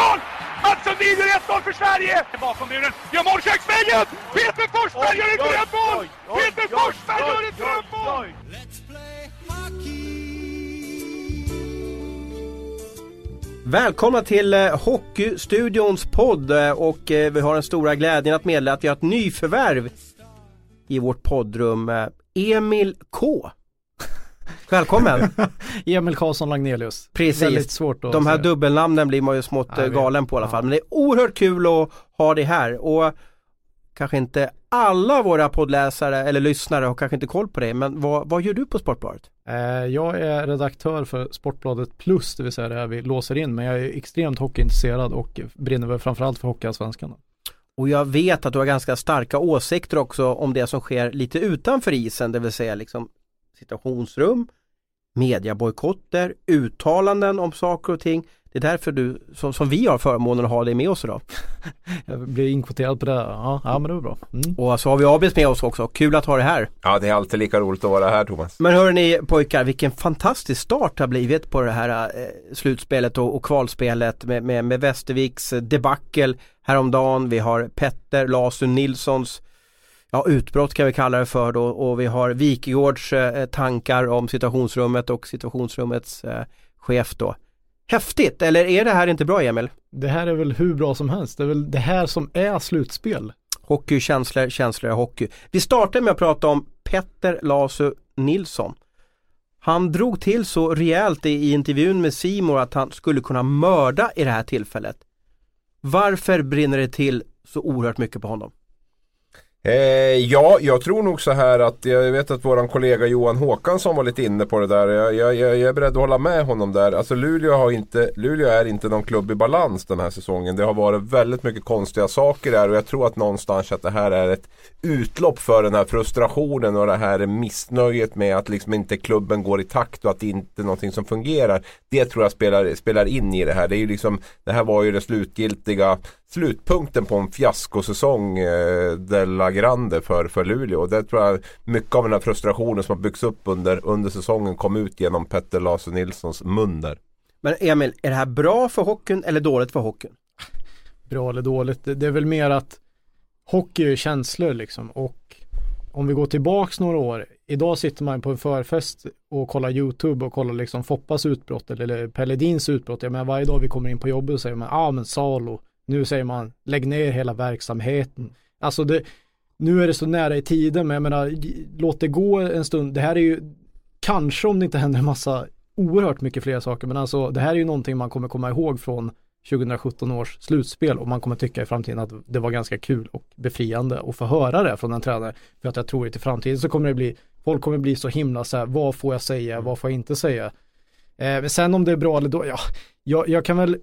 mål! Mats Sundin gör 1-0 för Sverige! Bakom muren, gör mål köksvägen! Peter Forsberg gör ett drömmål! Peter Forsberg gör ett drömmål! Välkomna till eh, Hockeystudions podd eh, och eh, vi har den stora glädjen att meddela att vi har ett nyförvärv i vårt poddrum. Emil K. Välkommen! Emil Karlsson Lagnelius. Precis. Väldigt svårt att De här dubbelnamnen blir man ju smått Ja, eh, galen på i alla Ja. fall. Men det är oerhört kul att ha dig här och kanske inte alla våra poddläsare eller lyssnare har kanske inte koll på dig men vad, vad gör du på Sportbladet? Eh, Jag är redaktör för Sportbladet Plus, det vill säga det här vi låser in. Men jag är extremt hockeyintresserad och brinner väl framförallt för Hockeyallsvenskan. Och jag vet att du har ganska starka åsikter också om det som sker lite utanför isen, det vill säga liksom situationsrum, mediabojkotter, uttalanden om saker och ting. Det är därför du, som, som vi har förmånen att ha dig med oss idag. Jag blir inkvoterad på det. Ja, ja men det var bra. Mm. Och så har vi Abis med oss också, kul att ha dig här. Ja, det är alltid lika roligt att vara här Thomas. Men hör ni pojkar, vilken fantastisk start det har blivit på det här eh, slutspelet och, och kvalspelet med, med, med Västerviks debacle häromdagen. Vi har Petter Lasun Nilssons ja, utbrott kan vi kalla det för då och vi har Wikegårds eh, tankar om situationsrummet och situationsrummets eh, chef då. Häftigt, eller är det här inte bra Emil? Det här är väl hur bra som helst. Det är väl det här som är slutspel. Hockey, känslor, känslor hockey. Vi startar med att prata om Petter Lasu Nilsson. Han drog till så rejält i, i intervjun med Simor att han skulle kunna mörda i det här tillfället. Varför brinner det till så oerhört mycket på honom? Eh, ja, jag tror nog så här att jag vet att våran kollega Johan Håkansson var lite inne på det där. Jag, jag, jag jag är beredd att hålla med honom där. Alltså Luleå, har inte, Luleå är inte någon klubb i balans den här säsongen. Det har varit väldigt mycket konstiga saker där och jag tror att någonstans att det här är ett utlopp för den här frustrationen och det här missnöjet med att liksom inte klubben går i takt och att det inte är någonting som fungerar. Det tror jag spelar, spelar in i det här. Det, är ju liksom, det här var ju det slutgiltiga slutpunkten på en fiaskosäsong eh, de la Grande för, för Luleå. Och det tror jag mycket av den här frustrationen som har byggts upp under, under säsongen kom ut genom Petter Lasse Nilssons mun där. Men Emil, är det här bra för hockeyn eller dåligt för hockeyn? Bra eller dåligt. Det, det är väl mer att hockey är känslor liksom. Och om vi går tillbaks några år. Idag sitter man på en förfest och kollar YouTube och kollar liksom Foppas utbrott eller Pelledins utbrott. Jag menar varje dag vi kommer in på jobbet och säger man, ja ah, men Salo. Nu säger man, lägg ner hela verksamheten. Alltså det, nu är det så nära i tiden, men jag menar, låt det gå en stund. Det här är ju, kanske om det inte händer en massa oerhört mycket fler saker, men alltså det här är ju någonting man kommer komma ihåg från 2017 års slutspel och man kommer tycka i framtiden att det var ganska kul och befriande att få höra det från en tränare. För att jag tror att i framtiden så kommer det bli, folk kommer bli så himla så här, vad får jag säga, vad får jag inte säga? Eh, men sen om det är bra eller då, ja, jag, jag kan väl,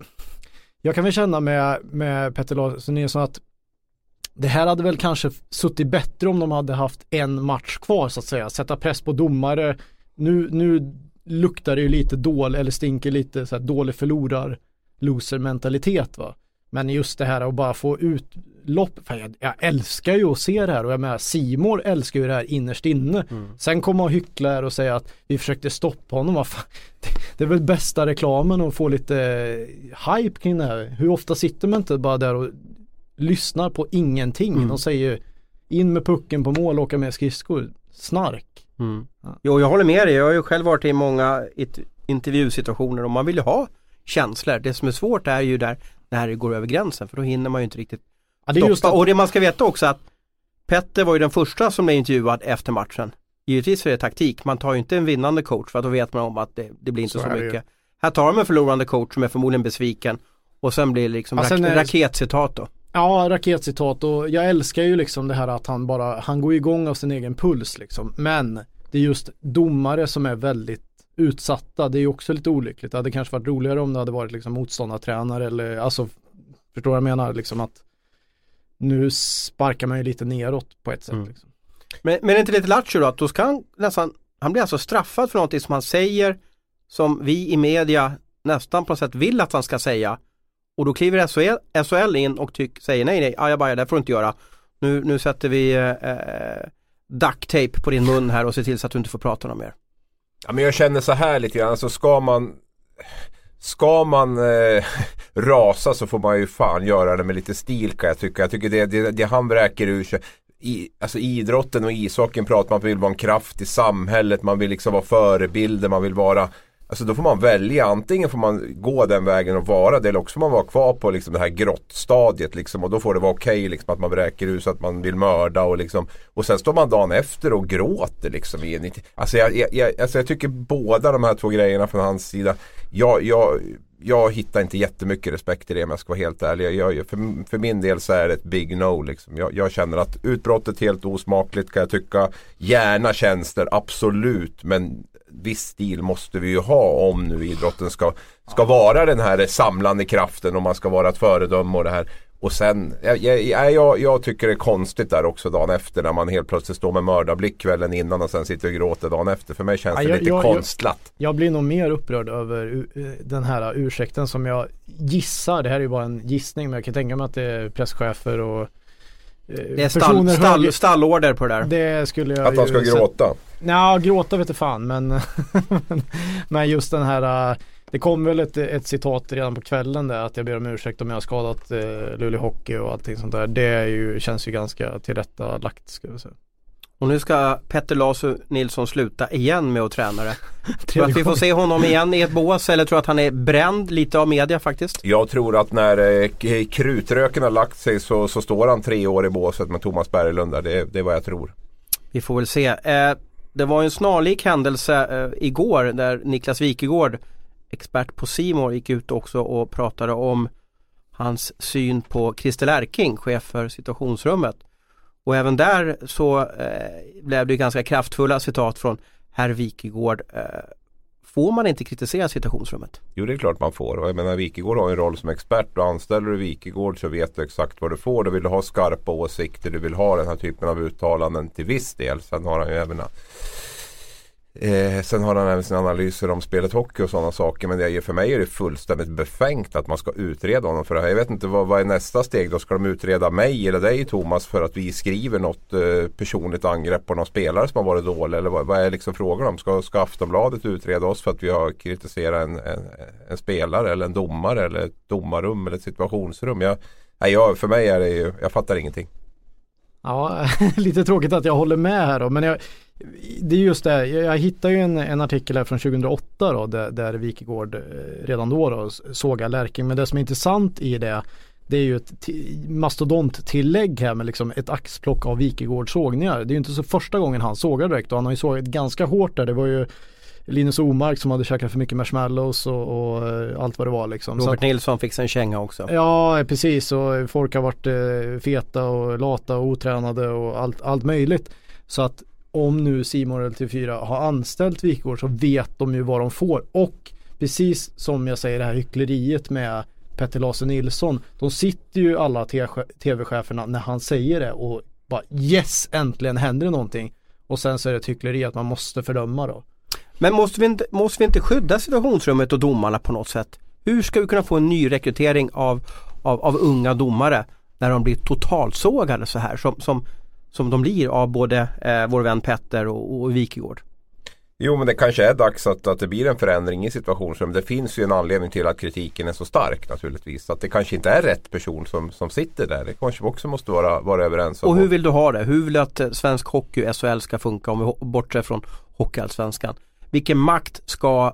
jag kan väl känna med, med Petter Larsson Nilsson att det här hade väl kanske suttit bättre om de hade haft en match kvar så att säga. Sätta press på domare. Nu, nu luktar det ju lite dålig, eller stinker lite så här dålig förlorar loser mentalitet va. Men just det här att bara få ut utlopp, fan jag, jag älskar ju att se det här och jag menar Simor älskar ju det här innerst inne. Sen komma och hyckla här och säga att vi försökte stoppa honom, vad fan. Det, det är väl bästa reklamen att få lite eh, hype kring det här. Hur ofta sitter man inte bara där och lyssnar på ingenting. De säger in med pucken på mål åka med skridskor. Snark. Jo, jag håller med dig. Jag har ju själv varit i många it- intervjusituationer och man vill ju ha känslor. Det som är svårt är ju där när det går över gränsen för då hinner man ju inte riktigt Ja, det är just att, Och det man ska veta också att Petter var ju den första som blev intervjuad efter matchen. Givetvis är det taktik, man tar ju inte en vinnande coach för då vet man om att det, det blir inte Så så, det ju. mycket. Här tar de en förlorande coach som är förmodligen besviken och sen blir det liksom Ja, rak- är raketcitat då. ja, raketcitat och jag älskar ju liksom det här att han bara, han går igång av sin egen puls liksom. Men det är just domare som är väldigt utsatta. Det är ju också lite olyckligt. Det hade kanske varit roligare om det hade varit liksom motståndartränare eller alltså, förstår vad jag menar liksom att nu sparkar man ju lite neråt på ett sätt. Mm. Liksom. Men, men är det inte lite lattjo då att då ska han nästan, han blir alltså straffad för någonting som han säger som vi i media nästan på något sätt vill att han ska säga. Och då kliver SHL, SHL in och tyck, säger nej nej, ajabaja det får du inte göra. Nu, nu sätter vi eh, eh, duct tape på din mun här och ser till så att du inte får prata något mer. Ja, men jag känner så här lite grann, alltså ska man ska man eh, rasa så får man ju fan göra det med lite stil kan jag tycka. Jag tycker det, det, det han vräker ur sig. I, alltså idrotten och ishockeyn pratar man om att man vill vara en kraft i samhället, man vill liksom vara förebilder, man vill vara Alltså då får man välja, antingen får man gå den vägen och vara det eller också får man vara kvar på liksom det här grottstadiet liksom och då får det vara okej okay, liksom, att man bräker ut så att man vill mörda och liksom Och sen står man dagen efter och gråter liksom i alltså, jag, jag, alltså jag tycker båda de här två grejerna från hans sida Jag, jag, jag hittar inte jättemycket respekt i det om jag ska vara helt ärlig. Jag, jag, för, för, min del så är det ett big no. Liksom. Jag, jag, känner att utbrottet är helt osmakligt kan jag tycka. Gärna tjänster, absolut. Men viss stil måste vi ju ha om nu idrotten ska, ska vara den här samlande kraften och man ska vara ett föredöme och det här. Och sen, jag, jag, jag, tycker det är konstigt där också dagen efter när man helt plötsligt står med mördarblick kvällen innan och sen sitter och gråter dagen efter. För mig känns det ja, lite jag, konstlat. Jag, blir nog mer upprörd över den här ursäkten som jag gissar, det här är ju bara en gissning men jag kan tänka mig att det är presschefer och eh, det är stall, stall, stallorder på det där. Det skulle jag Att de ska gråta? Ja, gråta vet du fan men, men just den här uh, det kom väl ett, ett citat redan på kvällen där att jag ber om ursäkt om jag har skadat uh, Luleå Hockey och allting sånt där. Det är ju, känns ju ganska tillrättalagt ska vi säga. Och nu ska Petter Lasu Nilsson sluta igen med att träna det. tror att vi får se honom igen i ett bås eller tror att han är bränd lite av media faktiskt? Jag tror att när eh, krutröken har lagt sig så, så står han tre år i båset med Thomas Berglund där. Det, det är vad jag tror. Vi får väl se. Eh, det var en snarlik händelse eh, igår där Niklas Wikegård, expert på Simor gick ut också och pratade om hans syn på Christer Erking, chef för situationsrummet. Och även där så eh, blev det ganska kraftfulla citat från herr Wikegård eh, Får man inte kritisera situationsrummet? Jo det är klart man får. Jag menar Wikegård har en roll som expert och anställer du Wikegård så vet du exakt vad du får. Du vill ha skarpa åsikter, du vill ha den här typen av uttalanden till viss del. Sen har han ju även Eh, sen har han även sina analyser om spelet hockey och sådana saker. Men det, för mig är det fullständigt befängt att man ska utreda honom för det här. Jag vet inte vad, vad är nästa steg då? Ska de utreda mig eller dig Thomas för att vi skriver något eh, personligt angrepp på någon spelare som har varit dålig? Eller vad, vad är liksom frågan om? Ska, ska Aftonbladet utreda oss för att vi har kritiserat en, en, en spelare eller en domare eller ett domarrum eller ett situationsrum? Jag, nej, jag, för mig är det ju, jag fattar ingenting. Ja, lite tråkigt att jag håller med här då. Men jag, det är just det, jag, hittade ju en, en, artikel här från 2008 då där, där Wikegård eh, redan då, då sågar Lärking. Men det som är intressant i det det är ju ett mastodonttillägg här med liksom ett axplock av Wikegårds sågningar. Det är ju inte så första gången han sågar direkt och han har ju sågat ganska hårt där. Det var ju Linus Omark som hade käkat för mycket marshmallows och, och eh, allt vad det var liksom. Robert att, Nilsson fick sig en känga också. Ja precis och folk har varit eh, feta och lata och otränade och allt, allt möjligt. Så att om nu Simon eller TV4 har anställt Wikegård så vet de ju vad de får. Och precis som jag säger det här hyckleriet med Petter Lasse Nilsson. De sitter ju alla tv-cheferna när han säger det och bara yes äntligen händer det någonting. Och sen så är det ett hyckleri att man måste fördöma då. Men måste vi, inte, måste vi inte skydda situationsrummet och domarna på något sätt? Hur ska vi kunna få en ny rekrytering av, av, av unga domare när de blir totalsågade så här som, som som de blir av både eh, vår vän Petter och, och Wikegård. Jo men det kanske är dags att, att det blir en förändring i situationen. Det finns ju en anledning till att kritiken är så stark naturligtvis. Att det kanske inte är rätt person som, som sitter där. Det kanske vi också måste vara, vara överens om. Och hur vill du ha det? Hur vill du att eh, svensk hockey, SHL ska funka om vi bortser från Hockeyallsvenskan? Vilken makt ska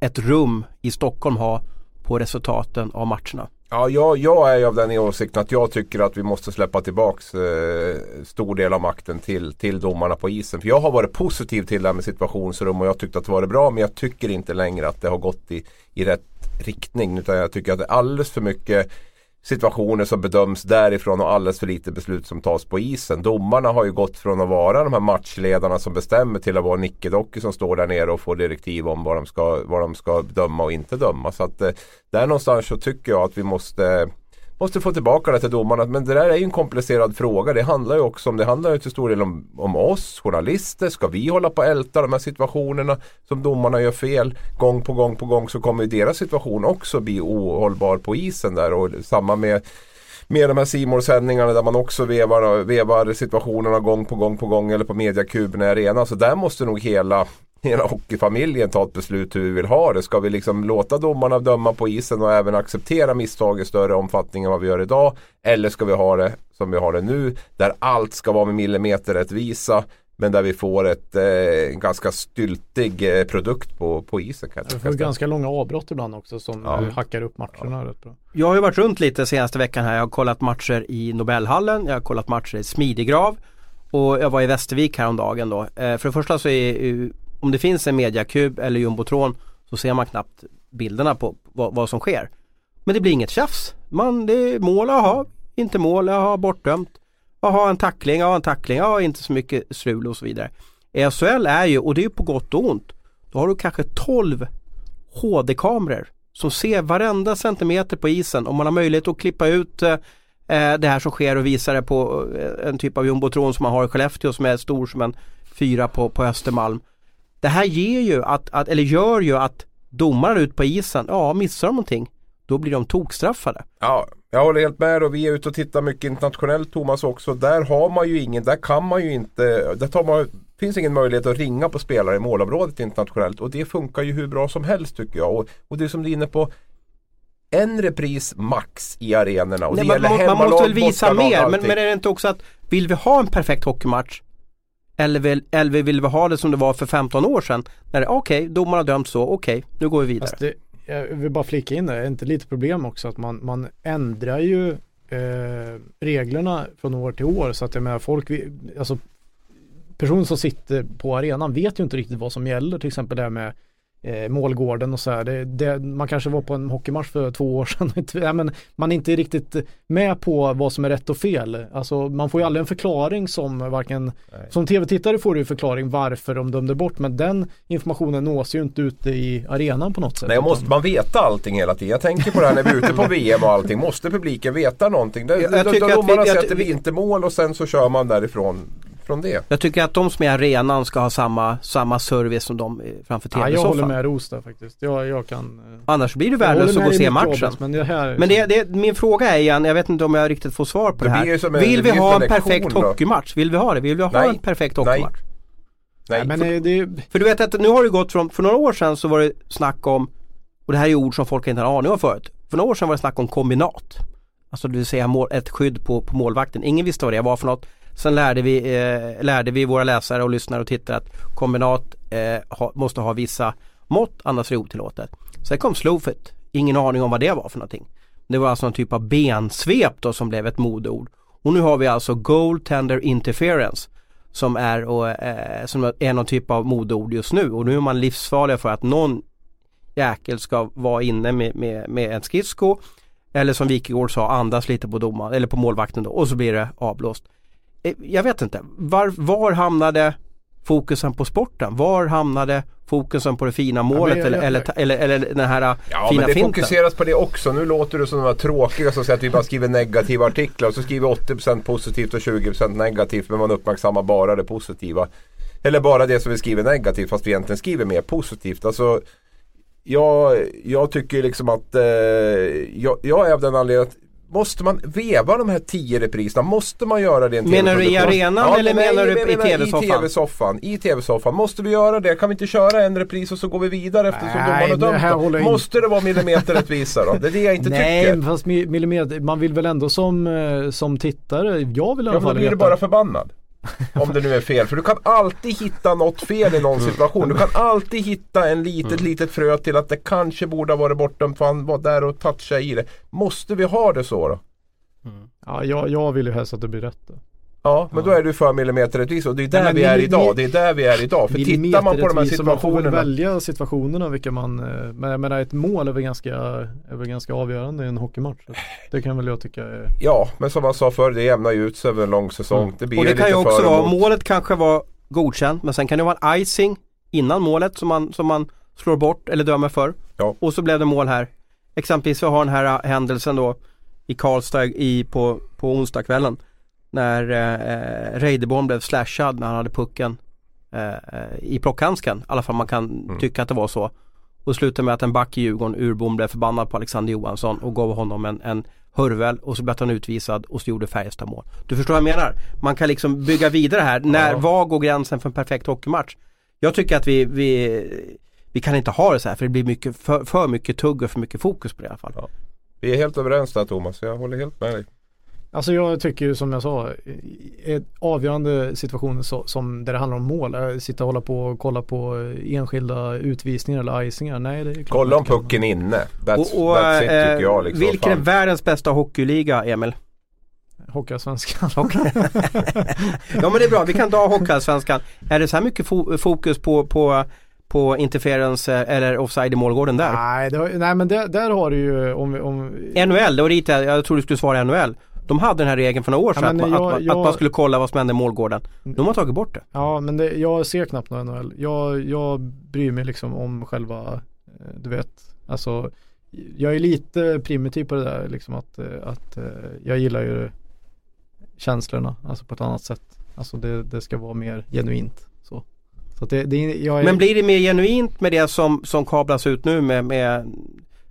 ett rum i Stockholm ha på resultaten av matcherna? Ja, jag, jag är av den åsikten att jag tycker att vi måste släppa tillbaks eh, stor del av makten till, till domarna på isen. För jag har varit positiv till det här med situationsrum och jag tyckte att det var bra men jag tycker inte längre att det har gått i, i rätt riktning. Utan jag tycker att det är alldeles för mycket situationer som bedöms därifrån och alldeles för lite beslut som tas på isen. Domarna har ju gått från att vara de här matchledarna som bestämmer till att vara nickedockor som står där nere och får direktiv om vad de ska, vad de ska döma och inte döma. Så att eh, där någonstans så tycker jag att vi måste måste få tillbaka det till domarna. Men det där är ju en komplicerad fråga. Det handlar ju också om, det handlar ju till stor del om, om oss journalister. Ska vi hålla på och älta de här situationerna som domarna gör fel gång på gång på gång så kommer deras situation också bli ohållbar på isen där. Och samma med med de här simor sändningarna där man också vevar, vevar situationerna gång på gång på gång eller på mediakuben i arena. Så där måste nog hela hela hockeyfamiljen ta ett beslut hur vi vill ha det. Ska vi liksom låta domarna döma på isen och även acceptera misstag i större omfattning än vad vi gör idag? Eller ska vi ha det som vi har det nu där allt ska vara med millimeterrättvisa men där vi får ett eh, ganska styltig eh, produkt på, på isen. Kan Vi får ganska långa avbrott ibland också som Ja. hackar upp matcherna rätt bra. Jag har ju varit runt lite senaste veckan här. Jag har kollat matcher i Nobelhallen, jag har kollat matcher i Smidegrav och jag var i Västervik häromdagen då. Eh, för det första så är ju, om det finns en mediakub eller jumbotron så ser man knappt bilderna på vad, vad som sker. Men det blir inget tjafs. Man, det är mål, jaha, inte mål, jaha, bortdömt. Jaha, en tackling, ja en tackling, ja inte så mycket strul och så vidare. I SHL är ju, och det är ju på gott och ont, då har du kanske 12 HD-kameror som ser varenda centimeter på isen och man har möjlighet att klippa ut eh, eh, det här som sker och visa det på eh, en typ av jumbotron som man har i Skellefteå som är stor som en fyra på, på Östermalm. Det här ger ju att, att, eller gör ju att domarna ut på isen, ja missar de någonting, då blir de tokstraffade. Ja, jag håller helt med och vi är ute och tittar mycket internationellt Thomas också. Där har man ju ingen, där kan man ju inte, där tar man, finns ingen möjlighet att ringa på spelare i målområdet internationellt och det funkar ju hur bra som helst tycker jag. Och, och det som du är inne på, en repris max i arenorna. Och Nej, det man, gäller man, man måste väl visa mer, men, men är det inte också att vill vi ha en perfekt hockeymatch eller vill, eller vill vi ha det som det var för 15 år sedan? När det, okej, domarna har dömt så, okej, nu går vi vidare. Alltså det, jag vill bara flika in det, är inte lite problem också att man, man ändrar ju eh, reglerna från år till år så att jag menar folk, alltså personer som sitter på arenan vet ju inte riktigt vad som gäller, till exempel det här med eh, målgården och så här. Det, det, man kanske var på en hockeymatch för två år sedan. Ja, men man är inte riktigt med på vad som är rätt och fel. Alltså man får ju aldrig en förklaring som varken, som tv-tittare får du ju förklaring varför de dömde bort men den informationen nås ju inte ute i arenan på något sätt. Nej, måste man veta allting hela tiden. Jag tänker på det här när vi är ute på VM och allting. Måste publiken veta någonting? Det, Jag- jag då, då att vi- domarna säger jag- att det blir inte mål och sen så kör man därifrån från det. Jag tycker att de som är i arenan ska ha samma, samma service som de framför Ja, jag håller tv-soffan. med Ros där faktiskt. Jag, jag kan... eh, Annars blir värdelöst håller att gå och se matchen. Robert, Men det här... Men det, det, min fråga är igen, jag vet inte om jag riktigt får svar på Det det, här. som en- Vill det vi ha en en perfekt hockeymatch? Vill vi ha det? Vill vi ha Nej. en perfekt Nej. hockeymatch? Nej, men eh, det, För du vet att nu har det gått från, för några år sedan så var det snack om, och det här är ord som folk inte har aning om förut. För några år sedan var det snack om kombinat. Alltså det vill säga mål, ett skydd på, på målvakten. Ingen visste vad det var för något. Sen lärde vi, eh, lärde vi våra läsare och lyssnare och tittare att kombinat eh, ha, måste ha vissa mått, annars är det otillåtet. Sen kom slowfit. Ingen aning om vad det var för någonting. Det var alltså en typ av bensvep då som blev ett modeord. Och nu har vi alltså goaltender interference som är, och, eh, som är någon typ av modeord just nu och nu är man livsfarlig för att någon jäkel ska vara inne med, med, med en skridsko eller som Wikegård sa andas lite på domaren eller på målvakten då och så blir det avblåst. Eh, Jag vet inte, var, var hamnade fokusen på sporten? Var hamnade fokusen på det fina målet eller, jag- eller, ta- eller, eller den här Ja fina men det finten? fokuseras på det också. Nu låter det som de här tråkiga som säger att vi bara skriver negativa artiklar och så skriver vi 80% positivt och 20% negativt men man uppmärksammar bara det positiva. Eller bara det som vi skriver negativt fast vi egentligen skriver mer positivt. Alltså, jag, jag tycker liksom att eh, jag, jag är av den anledningen att Måste man veva de här tio repriserna? Måste man göra det i en Menar du i arenan eller nej, menar du i TV-soffan? I TV-soffan. I TV-soffan. Måste vi göra det? Kan vi inte köra en repris och så går vi vidare eftersom Nej, domarna här dömt det? Måste det vara millimeterrättvisa då? Det är det jag inte Nej, tycker. fast mi- millimeter, man vill väl ändå som, eh, som tittare, jag vill i alla Ja, för då fall blir du bara förbannad. Om det nu är fel. För du kan alltid hitta något fel i någon situation. Du kan alltid hitta en litet, litet frö till att det kanske borde ha varit bortdömt för han var där och touchade i det. Måste vi ha det så då? Ja, jag, jag vill ju helst att det blir rätt. Ja, men då är du för millimeterrättvisa och det är där men vi är idag. Det är där vi är idag. För tittar man på de här Millimeterrättvisa, Man får väl situationerna. välja situationerna vilka man, eh, men jag menar ett mål är väl ganska, är väl ganska avgörande i en hockeymatch. Det kan väl jag tycka är Ja, men som man sa förr, det jämnar ju ut sig över en lång säsong. Det blir Och det kan ju också vara, målet kanske var godkänt men sen kan det vara en icing innan målet som man, som man slår bort eller dömer för. Ja. Och så blev det mål här. Exempelvis vi har den här händelsen då i Karlstad i, på, på onsdagskvällen. När eh, Reideborn blev slashad när han hade pucken eh, i plockhandsken. I alla fall man kan Mm. tycka att det var så. Och slutade med att en back i Djurgården, Urbom, blev förbannad på Alexander Johansson och gav honom en, en hurvel och så blev han utvisad och så gjorde Färjestad mål. Du förstår vad jag menar? Man kan liksom bygga vidare här. När, Ja. Var går gränsen för en perfekt hockeymatch? Jag tycker att vi, vi, vi kan inte ha det så här för det blir mycket, för, för mycket tugg och för mycket fokus på det i alla fall. Ja. Vi är helt överens där Thomas, jag håller helt med dig. Alltså jag tycker ju som jag sa, avgörande situationer så, som där det handlar om mål, äh, sitta och hålla på och kolla på enskilda utvisningar eller icingar. Nej, det är klart Kolla om det pucken inne. That's, och, och, that's it eh, tycker jag. Liksom. vilken är världens bästa hockeyliga, Emil? Hockeyallsvenskan. Ja men det är bra, vi kan ta Hockeyallsvenskan. Är det så här mycket fo- fokus på, på, på interference eh, eller offside i målgården där? nej, det, har- nej men där, där har du ju om, om NHL, det var dit jag, jag trodde du skulle svara NHL. De hade den här regeln för några år Ja, sedan men att, man- jag- att, man- jag- att man skulle kolla vad som hände i målgården. De har tagit bort det. Ja men det, jag ser knappt någon NHL. Jag, jag bryr mig liksom om själva, eh, du vet, alltså jag är lite primitiv på det där liksom att, eh, att eh, jag gillar ju känslorna, alltså på ett annat sätt. Alltså det, det ska vara mer genuint. Så, så det, det, är, Men blir det mer genuint med det som, som kablas ut nu med, med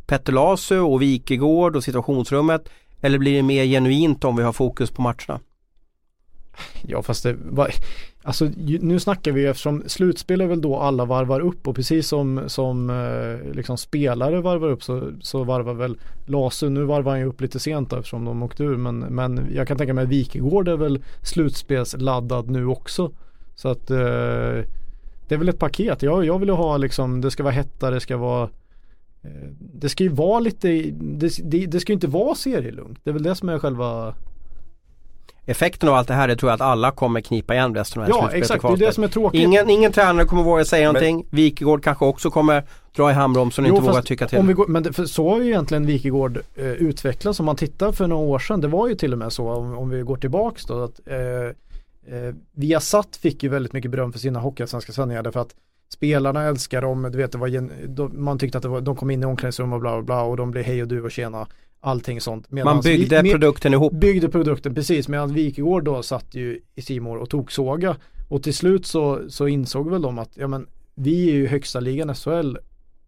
Petter Lasu och Wikegård och situationsrummet? Eller blir det mer genuint om vi har fokus på matcherna? Ja fast det var, alltså nu snackar vi eftersom slutspel är väl då alla varvar upp och precis som, som eh, liksom spelare varvar upp så, så varvar väl Lasu, nu varvar han ju upp lite sent då, eftersom de åkte ur men, men jag kan tänka mig att Wikegård är väl slutspelsladdad nu också. Så att eh, det är väl ett paket. Jag, jag vill ju ha liksom, det ska vara hetta, det ska vara det ska ju vara lite, det, det, det ska ju inte vara serielugnt. Det är väl det som är själva Effekten av allt det här är tror jag att alla kommer knipa igen resten av Ja exakt, det är det som är tråkigt. Ingen, ingen tränare kommer våga säga någonting. Wikegård kanske också kommer dra i handbromsen och Jo, inte våga tycka till. Om vi går, men det, för så har ju egentligen Wikegård eh, utvecklats. Om man tittar för några år sedan. Det var ju till och med så om, om vi går tillbaks då. Att, eh, eh, Viasat fick ju väldigt mycket beröm för sina hockeyallsvenska sändningar. Därför att spelarna älskar dem. Du vet, det var, de, man tyckte att det var, de kom in i omklädningsrum och bla bla bla. Och de blev hej och du och tjena. Allting sånt. Man Medans byggde vi, med- produkten ihop. byggde produkten precis medan Wikegård då satt ju i Simor och tog såga och till slut så, så insåg väl de att ja men vi är ju högsta ligan SHL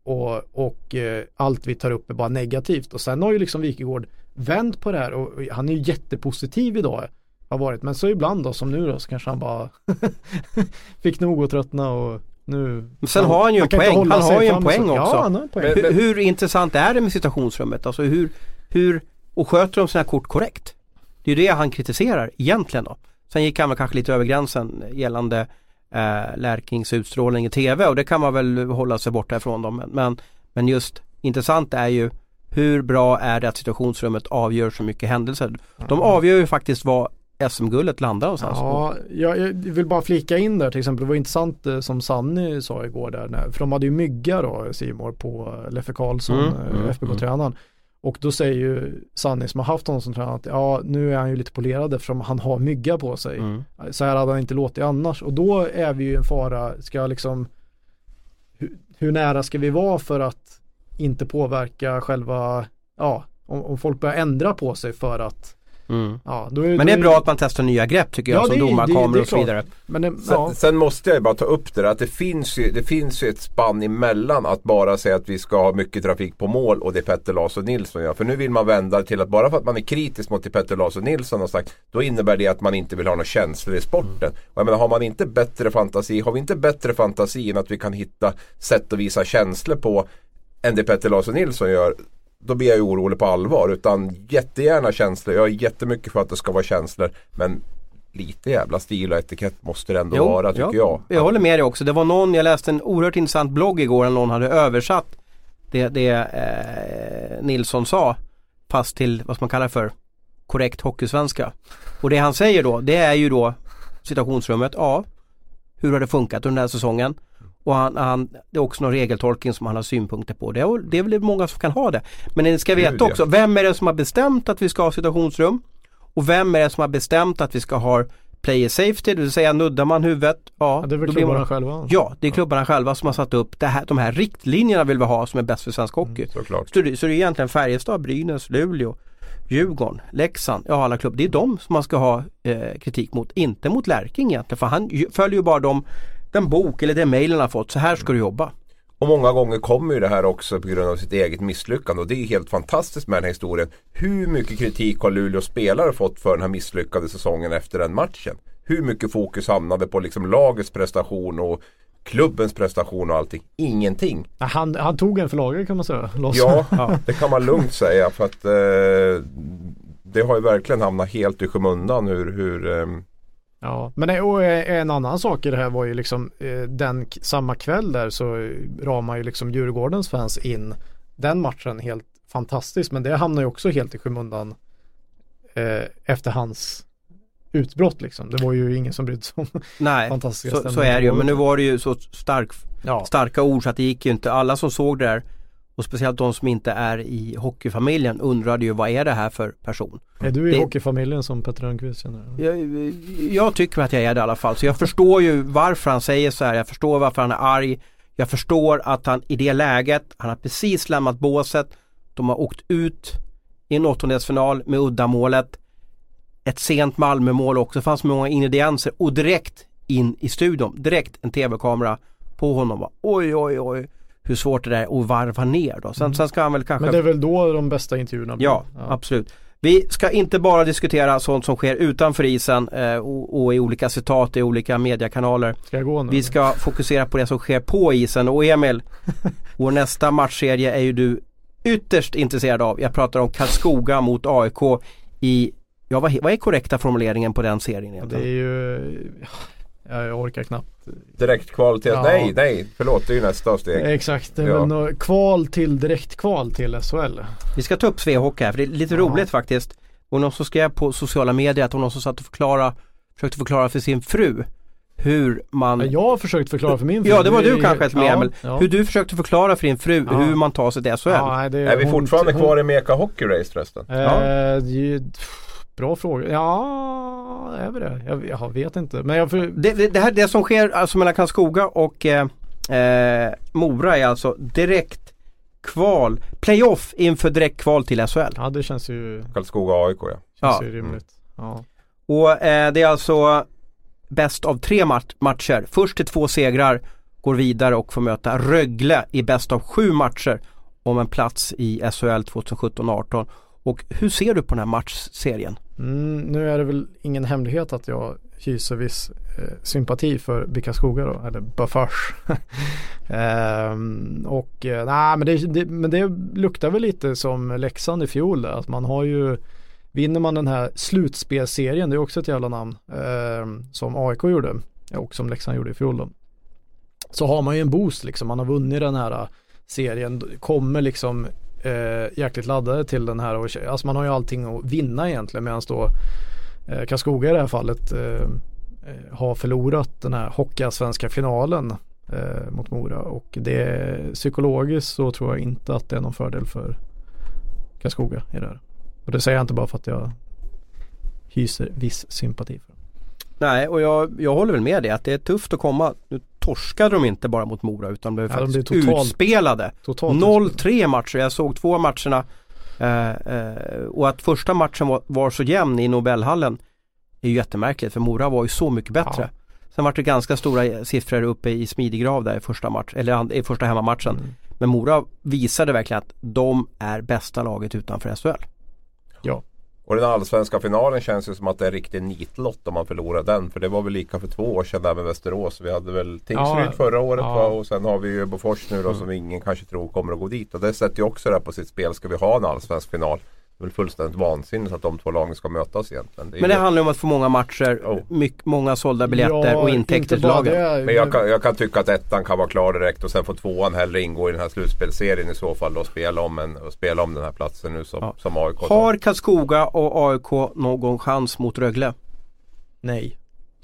och, och eh, allt vi tar upp är bara negativt och sen har ju liksom Wikegård vänt på det här och och han är ju jättepositiv idag har varit men så ibland då som nu då så kanske han bara fick nog och tröttna och nu Men sen har han ju en poäng. Han har ju en poäng så. också. Ja, han har en poäng. Men- Hur, hur intressant är det med situationsrummet? Alltså hur, hur och sköter de sina kort korrekt? Det är ju det han kritiserar egentligen då. Sen gick han väl kanske lite över gränsen gällande eh, Lärkings utstrålning i TV och det kan man väl hålla sig borta ifrån dem. Men, men, men just intressant är ju hur bra är det att situationsrummet avgör så mycket händelser? De avgör ju faktiskt vad SM-guldet landar någonstans. Ja, jag, jag vill bara flika in där till exempel. Det var intressant eh, som Sanny sa igår där. När, för de hade ju mygga då, Simor på eh, Leffe Karlsson, Mm, eh, mm, FBK-tränaren. Och då säger ju Sanny som har haft honom som tränare att ja, nu är han ju lite polerad eftersom han har mygga på sig. Mm. Så här hade han inte låtit annars. Och då är vi ju en fara, ska liksom hur, hur nära ska vi vara för att inte påverka själva, ja, om, om folk börjar ändra på sig för att Mm. Ja, då är, Men det är bra att man testar nya grepp tycker jag Ja, som det är- domare, det- det är kameror och så vidare. Men det, Sen, ja. sen måste jag ju bara ta upp det där att det finns, ju, det finns ju ett spann emellan att bara säga att vi ska ha mycket trafik på mål och det Petter Larsson Nilsson gör. För nu vill man vända till att bara för att man är kritisk mot det Petter Larsson Nilsson har sagt då innebär det att man inte vill ha några känslor i sporten. Och jag menar, har man inte bättre fantasi, har vi inte bättre fantasi än att vi kan hitta sätt att visa känslor på än det Petter Larsson Nilsson gör då blir jag ju orolig på allvar. Utan jättegärna känslor. Jag är jättemycket för att det ska vara känslor. Men lite jävla stil och etikett måste det ändå vara tycker jag. Jag håller med dig också. Det var någon, jag läste en oerhört intressant blogg igår när någon hade översatt det, det eh, Nilsson sa fast till vad man kalla det för korrekt hockeysvenska. Och det han säger då det är ju då situationsrummet, ja hur har det funkat under den här säsongen? Och han, han, det är också någon regeltolkning som han har synpunkter på. Det är, det är väl många som kan ha det. Men ni ska veta också, vem är det som har bestämt att vi ska ha situationsrum? Och vem är det som har bestämt att vi ska ha player safety, det vill säga nuddar man huvudet, ja, Ja, det är väl blir man- klubbarna själva. Ja, det är klubbarna själva som har satt upp det här, de här riktlinjerna vill vi ha som är bäst för svensk hockey. Såklart. Så, det, så det är egentligen Färjestad, Brynäs, Luleå, Djurgården, Leksand, ja alla klubbar. Det är de som man ska ha eh, kritik mot, inte mot Lärking egentligen. För han följer ju bara de, den bok eller den mail han har fått, så här ska du jobba. Och många gånger kommer ju det här också på grund av sitt eget misslyckande. Och det är helt fantastiskt med den här historien. Hur mycket kritik har Luleås spelare fått för den här misslyckade säsongen efter den matchen? Hur mycket fokus hamnade på liksom lagets prestation och klubbens prestation och allting. Ingenting. Han, han tog en för laget kan man säga. Loss. Ja, det kan man lugnt säga för att eh, det har ju verkligen hamnat helt i skymundan hur, hur eh, Ja, men och en annan sak i det här var ju liksom den samma kväll där så ramar ju liksom Djurgårdens fans in den matchen helt fantastiskt men det hamnar ju också helt i skymundan eh, efter hans utbrott liksom. Det var ju ingen som brydde sig om Nej, fantastiska så, så är det ju. Men nu var det ju så stark, ja. starka ord så att det gick ju inte. Alla som såg det där och speciellt de som inte är i hockeyfamiljen undrade ju vad är det här för person? Är du i det, hockeyfamiljen som Petter Rönnqvist känner? Jag, jag tycker att jag är det i alla fall. Så jag förstår ju varför han säger så här. Jag förstår varför han är arg. Jag förstår att han i det läget, han har precis lämnat båset. De har åkt ut i en åttondelsfinal med uddamålet. Ett sent Malmömål också, det fanns många ingredienser och direkt in i studion, direkt en tv-kamera på honom. Oj, oj, oj hur svårt det är att varva ner då. Sen, mm. sen ska han väl kanske... Men det är väl då de bästa intervjuerna blir? Ja, ja, absolut. Vi ska inte bara diskutera sånt som sker utanför isen eh, och, och, i olika citat i olika mediekanaler. Ska jag gå nu? Vi ska fokusera på det som sker på isen och Emil, vår nästa matchserie är ju du ytterst intresserad av. Jag pratar om Karlskoga mot AIK i, ja vad, vad är korrekta formuleringen på den serien egentligen? Det är ju, jag orkar knappt. Direktkval till, ja. nej nej förlåt det är ju nästa steg. Exakt, ja. väl kval till direktkval till SHL. Vi ska ta upp Svehock här för det är lite ja. roligt faktiskt. Och någon som skrev på sociala medier att det var någon som satt och förklara, försökte förklara för sin fru hur man... Jag har försökt förklara för min fru. Ja det var du kanske med ja, Emil. Ja. Hur du försökte förklara för din fru ja. hur man tar sig till SHL. Ja, är, är vi fortfarande hon... kvar i Meka Hockey Race förresten? Eh, ja. Bra fråga. Ja, är vi det? Jag, jag vet inte. Men jag för... det, det, här, det som sker alltså mellan Karlskoga och eh, eh, Mora är alltså direkt kval, playoff inför direkt kval till SHL. Ja det känns ju Karlskoga AIK ja. Känns ja. ju rimligt. Mm. Ja. Och eh, det är alltså bäst av tre mat matcher. Först till två segrar går vidare och får möta Rögle i bäst av sju matcher om en plats i SHL 2017-18. Och hur ser du på den här matchserien? Mm, nu är det väl ingen hemlighet att jag hyser viss eh, sympati för Bickaskoga då, eller Bafars. ehm, och eh, nej, men det, det, men det luktar väl lite som Leksand i fjol där, att man har ju Vinner man den här slutspelserien, det är också ett jävla namn, eh, som AIK gjorde och som Leksand gjorde i fjol då. Så har man ju en boost liksom, man har vunnit den här eh, serien, kommer liksom eh, jäkligt laddade till den här. Alltså man har ju allting att vinna egentligen medan då eh, Karlskoga i det här fallet eh, eh har förlorat den här hockeyallsvenska finalen eh, mot Mora och det psykologiskt så tror jag inte att det är någon fördel för Karlskoga i det här. Och det säger jag inte bara för att jag hyser viss sympati för. Nej, och jag, jag håller väl med dig att det är tufft att komma. Nu torskade de inte bara mot Mora utan blev ja, faktiskt de totalt, utspelade. 0-3 matcher, jag såg två matcherna. Eh, eh, och att första matchen var, var, så jämn i Nobelhallen är ju jättemärkligt för Mora var ju så mycket bättre. Ja. Sen var det ganska stora siffror uppe i smidiggrav där i första, match, eller i första hemmamatchen. Mm. Men Mora visade verkligen att de är bästa laget utanför SHL. Ja. Och den allsvenska finalen känns ju som att det är riktig nitlott om man förlorar den. För det var väl lika för två år sedan där med Västerås. Vi hade väl Tingsryd ja, förra året ja. och sen har vi ju Bofors nu då mm. som ingen kanske tror kommer att gå dit. Och det sätter ju också det på sitt spel. Ska vi ha en allsvensk final? Väl fullständigt vansinnigt att de två lagen ska mötas egentligen. Det Men det ju... handlar om att få många matcher, oh. mycket, många sålda biljetter ja, och intäkter till lagen. Det, Men jag kan, jag kan, tycka att ettan kan vara klar direkt och sen får tvåan hellre ingå i den här slutspelserien i så fall och spela om, en, och spela om den här platsen nu som, ja. som AIK. Har Karlskoga och AIK någon chans mot Rögle? Nej,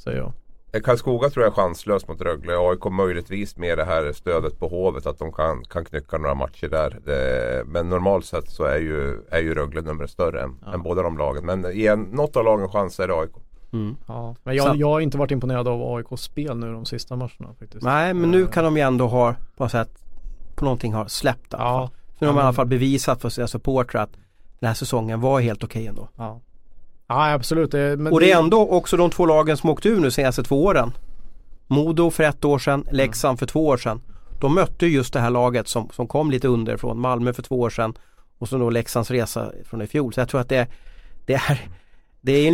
säger jag. Karlskoga tror jag är chanslös mot Rögle. AIK möjligtvis med det här stödet på Hovet att de kan, kan knycka några matcher där. Det, men normalt sett så är ju, är ju Rögle numret större än, ja. än båda de lagen. Men i en, något av lagen chans är det AIK. Mm. Ja. Men jag, jag har inte varit imponerad av AIKs spel nu de sista matcherna faktiskt. Nej men nu kan de ju ändå ha på något sätt på någonting har släppt ja. Nu har de i alla fall bevisat för sina supportrar att den här säsongen var helt okej okay ändå. Ja. Ja absolut. Men och det är ändå också de två lagen som åkt ur nu senaste två åren. Modo för ett år sedan, Leksand mm. för två år sedan. De mötte just det här laget som, som kom lite underifrån. Malmö för två år sedan och så då Leksands resa från i fjol. Så jag tror att det, det är, det är en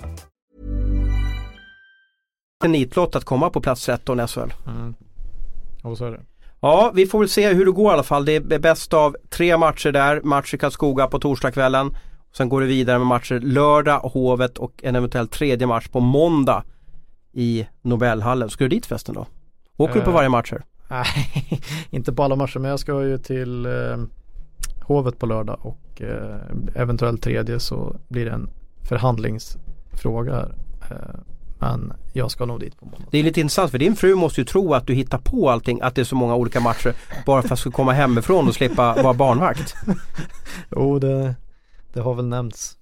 En nitlott att komma på plats 13 i SHL. Mm. Och så är det. Ja, vi får väl se hur det går i alla fall. Det är bäst av tre matcher där. Match i Karlskoga på torsdagskvällen. Sen går det vidare med matcher lördag, Hovet och en eventuell tredje match på måndag i Nobelhallen. Ska du dit festen då? Åker du på Eh. varje match? här? Nej, inte på alla matcher men jag ska ju till eh, Hovet på lördag och eh, eventuellt tredje så blir det en förhandlingsfråga här. Eh, men jag ska nog dit på måndag. Det är lite intressant för din fru måste ju tro att du hittar på allting, att det är så många olika matcher bara för att ska komma hemifrån och slippa vara barnvakt. Jo, det, det har väl nämnts.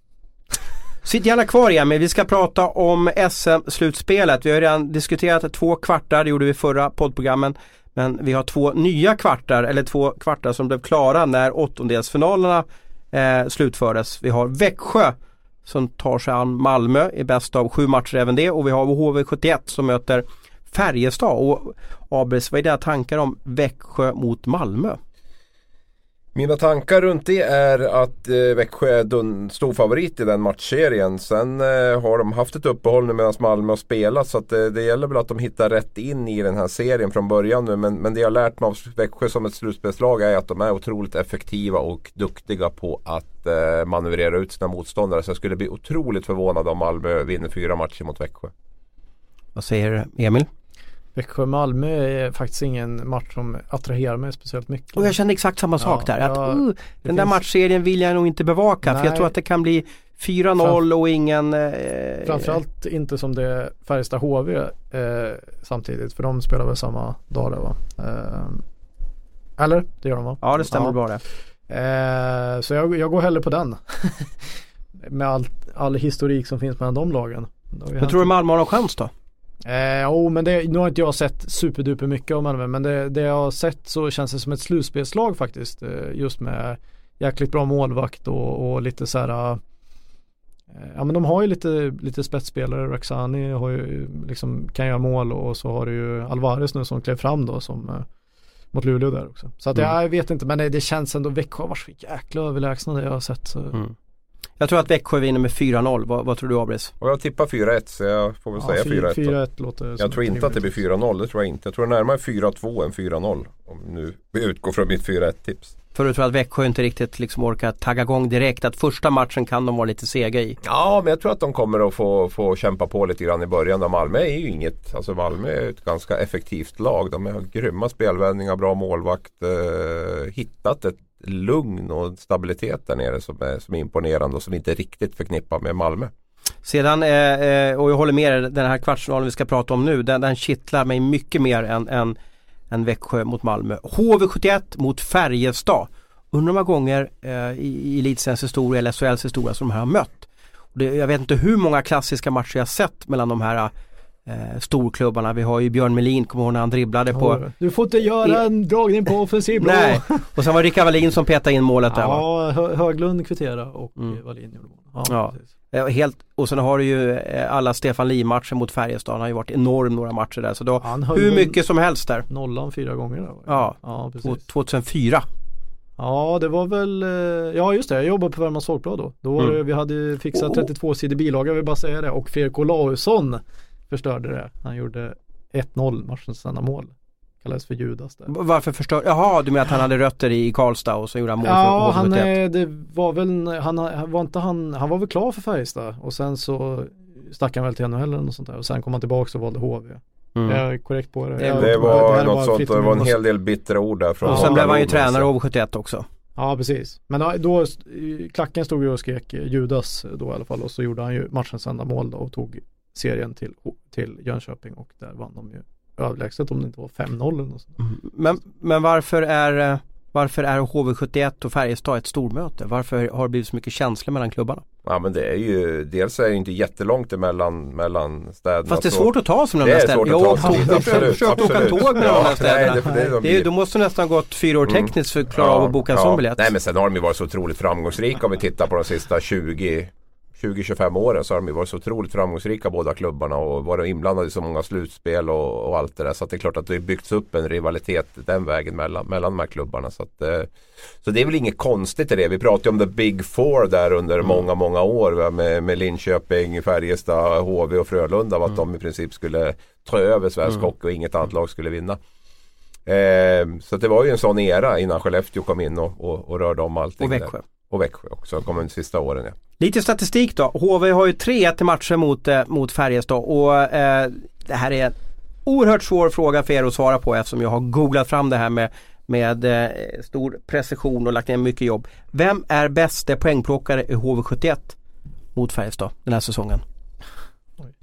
Sitt gärna kvar igen men vi ska prata om SM-slutspelet. Vi har redan diskuterat två kvartar, det gjorde vi förra poddprogrammen. Men vi har två nya kvartar, eller två kvartar som blev klara när åttondelsfinalerna eh, slutfördes. Vi har Växjö som tar sig an Malmö i bäst av sju matcher även det och vi har HV71 som möter Färjestad. Och Abels, vad är dina tankar om Växjö mot Malmö? Mina tankar runt det är att eh, Växjö är dun- stor favorit i den matchserien. Sen eh, har de haft ett uppehåll nu medan Malmö har spelat så att, eh, det gäller väl att de hittar rätt in i den här serien från början nu. Men, men det jag lärt mig av Växjö som ett slutspelslag är att de är otroligt effektiva och duktiga på att eh, manövrera ut sina motståndare. Så jag skulle bli otroligt förvånad om Malmö vinner fyra matcher mot Växjö. Vad säger Emil? Växjö-Malmö är faktiskt ingen match som attraherar mig speciellt mycket. Och jag känner exakt samma sak Ja, där. Att, ja, uh, den där finns- matchserien vill jag nog inte bevaka för jag Nej. tror att det kan bli 4-0 och ingen... Eh, Framförallt inte som det är Färjestad HV eh, samtidigt för de spelar väl samma dag där va? Eh, eller? Det gör de va? Ja det stämmer bra det. Eh, så jag, jag går hellre på den. Med all, all historik som finns mellan de lagen. Men tror du Malmö har någon chans då? Eh, jo men det, nu har inte jag sett superduper mycket av Malmö men det, det jag har sett så känns det som ett slutspelslag faktiskt. Eh, just med jäkligt bra målvakt och, och lite så här. eh, Ja men de har ju lite, lite spetsspelare. Raxani har ju liksom kan göra mål och så har du ju Alvarez nu som klev fram då som eh, mot Luleå där också. Så att Mm. jag vet inte men det, det känns ändå Växjö varit så jäkla överlägsna det jag har sett. Så. Mm. Jag tror att Växjö vinner med 4-0. Vad, vad tror du Abris? Och jag tippar 4-1 så jag får väl säga 4-1. då. 4-1 låter Jag tror inte att det blir 4-0, det tror jag inte. Jag tror närmare 4-2 än 4-0. Om nu vi utgår från mitt 4-1 tips. För du tror att Växjö inte riktigt liksom orkar tagga igång direkt. Att första matchen kan de vara lite sega i. Ja, men jag tror att de kommer att få, få kämpa på lite grann i början. Och Malmö är ju inget, alltså Malmö är ett ganska effektivt lag. De har grymma spelvändningar, bra målvakt. Eh, hittat ett lugn och stabilitet där nere som är, som är imponerande och som inte riktigt förknippar med Malmö. Sedan, eh, eh, och jag håller med er, den här kvartsfinalen vi ska prata om nu, den, den kittlar mig mycket mer än, än, än Växjö mot Malmö. HV71 mot Färjestad. Undrar hur många gånger eh, i, i historia eller SHLs historia som de här har mött. Och det, jag vet inte hur många klassiska matcher jag sett mellan de här eh, storklubbarna. Vi har ju Björn Melin, kommer ihåg när han dribblade på Du får inte göra en dragning på offensiv blå. Nej, och sen var det Rickard Wallin som petade in målet där va? Ja, Hö- Höglund kvitterade och Mm. Wallin gjorde mål. Ja, Ja. Eh, Helt, och sen har du ju eh, alla Stefan Lee-matcher mot Färjestad. Han har ju varit enorm några matcher där. Så då, hur mycket som helst där. Nollan fyra gånger där, va? Ja. ja precis. 2004. Ja det var väl, eh, ja just det, jag jobbade på Värmlands Folkblad då. Då var Mm. vi hade fixat Oh. 32 sidor bilaga, jag vill bara säga det. Och Fredrik Olausson förstörde det. Han gjorde 1-0 matchens enda mål. Kallades för Judas där. Varför förstör... Jaha, du menar att han hade rötter i Karlstad och så gjorde han mål Ja, för han, HV71. eh, det var väl, han han- var inte han, han var väl klar för Färjestad och sen så stack han väl till NHL eller något sånt där och sen kom han tillbaka och valde HV. Mm. Jag är korrekt på det. Det- Jag- Det var bara något sånt det var en hel del bittra ord där från Och sen blev han ju tränare så- i HV71 också. Ja precis. Men då, då klacken stod ju och skrek Judas då i alla fall och så gjorde han ju matchens enda mål då och tog serien till, till Jönköping och där vann de ju överlägset om det inte var 5-0 eller något sånt. Men, men varför är, eh, varför är HV71 och Färjestad ett stormöte? Varför har det blivit så mycket känslor mellan klubbarna? Ja men det är ju, dels är det inte jättelångt emellan mellan städerna. Fast det är så- svårt att ta sig mellan är städerna. svårt att ta sig Jo, försökte åka tåg mellan de Ja, här städerna. nej, det- det- de Det är, ju- blir- då måste det nästan gått fyra år tekniskt för att klara av att boka en sån biljett. Nej men sen har de ju varit så otroligt framgångsrika om vi tittar på de sista 20 20-25 åren så har de ju varit så otroligt framgångsrika båda klubbarna och varit inblandade i så många slutspel och, och allt det där. Så att det är klart att det har byggts upp en rivalitet den vägen mellan, mellan de här klubbarna. Så, att, eh, så det är väl inget konstigt i det. Vi pratade om the big four där under många, många år med, med Linköping, Färjestad, HV och Frölunda. Av att de i princip skulle ta över svensk hockey och inget annat lag skulle vinna. Eh, så det var ju en sån era innan Skellefteå kom in och, och, och rörde om allting. Och där. Och Växjö också, kom de sista åren ja. Lite statistik då. HV har ju 3-1 i matcher mot, eh, mot Färjestad och eh, det här är en oerhört svår fråga för er att svara på eftersom jag har googlat fram det här med, med eh, stor precision och lagt ner mycket jobb. Vem är bästa poängplockare i HV71 mot Färjestad den här säsongen?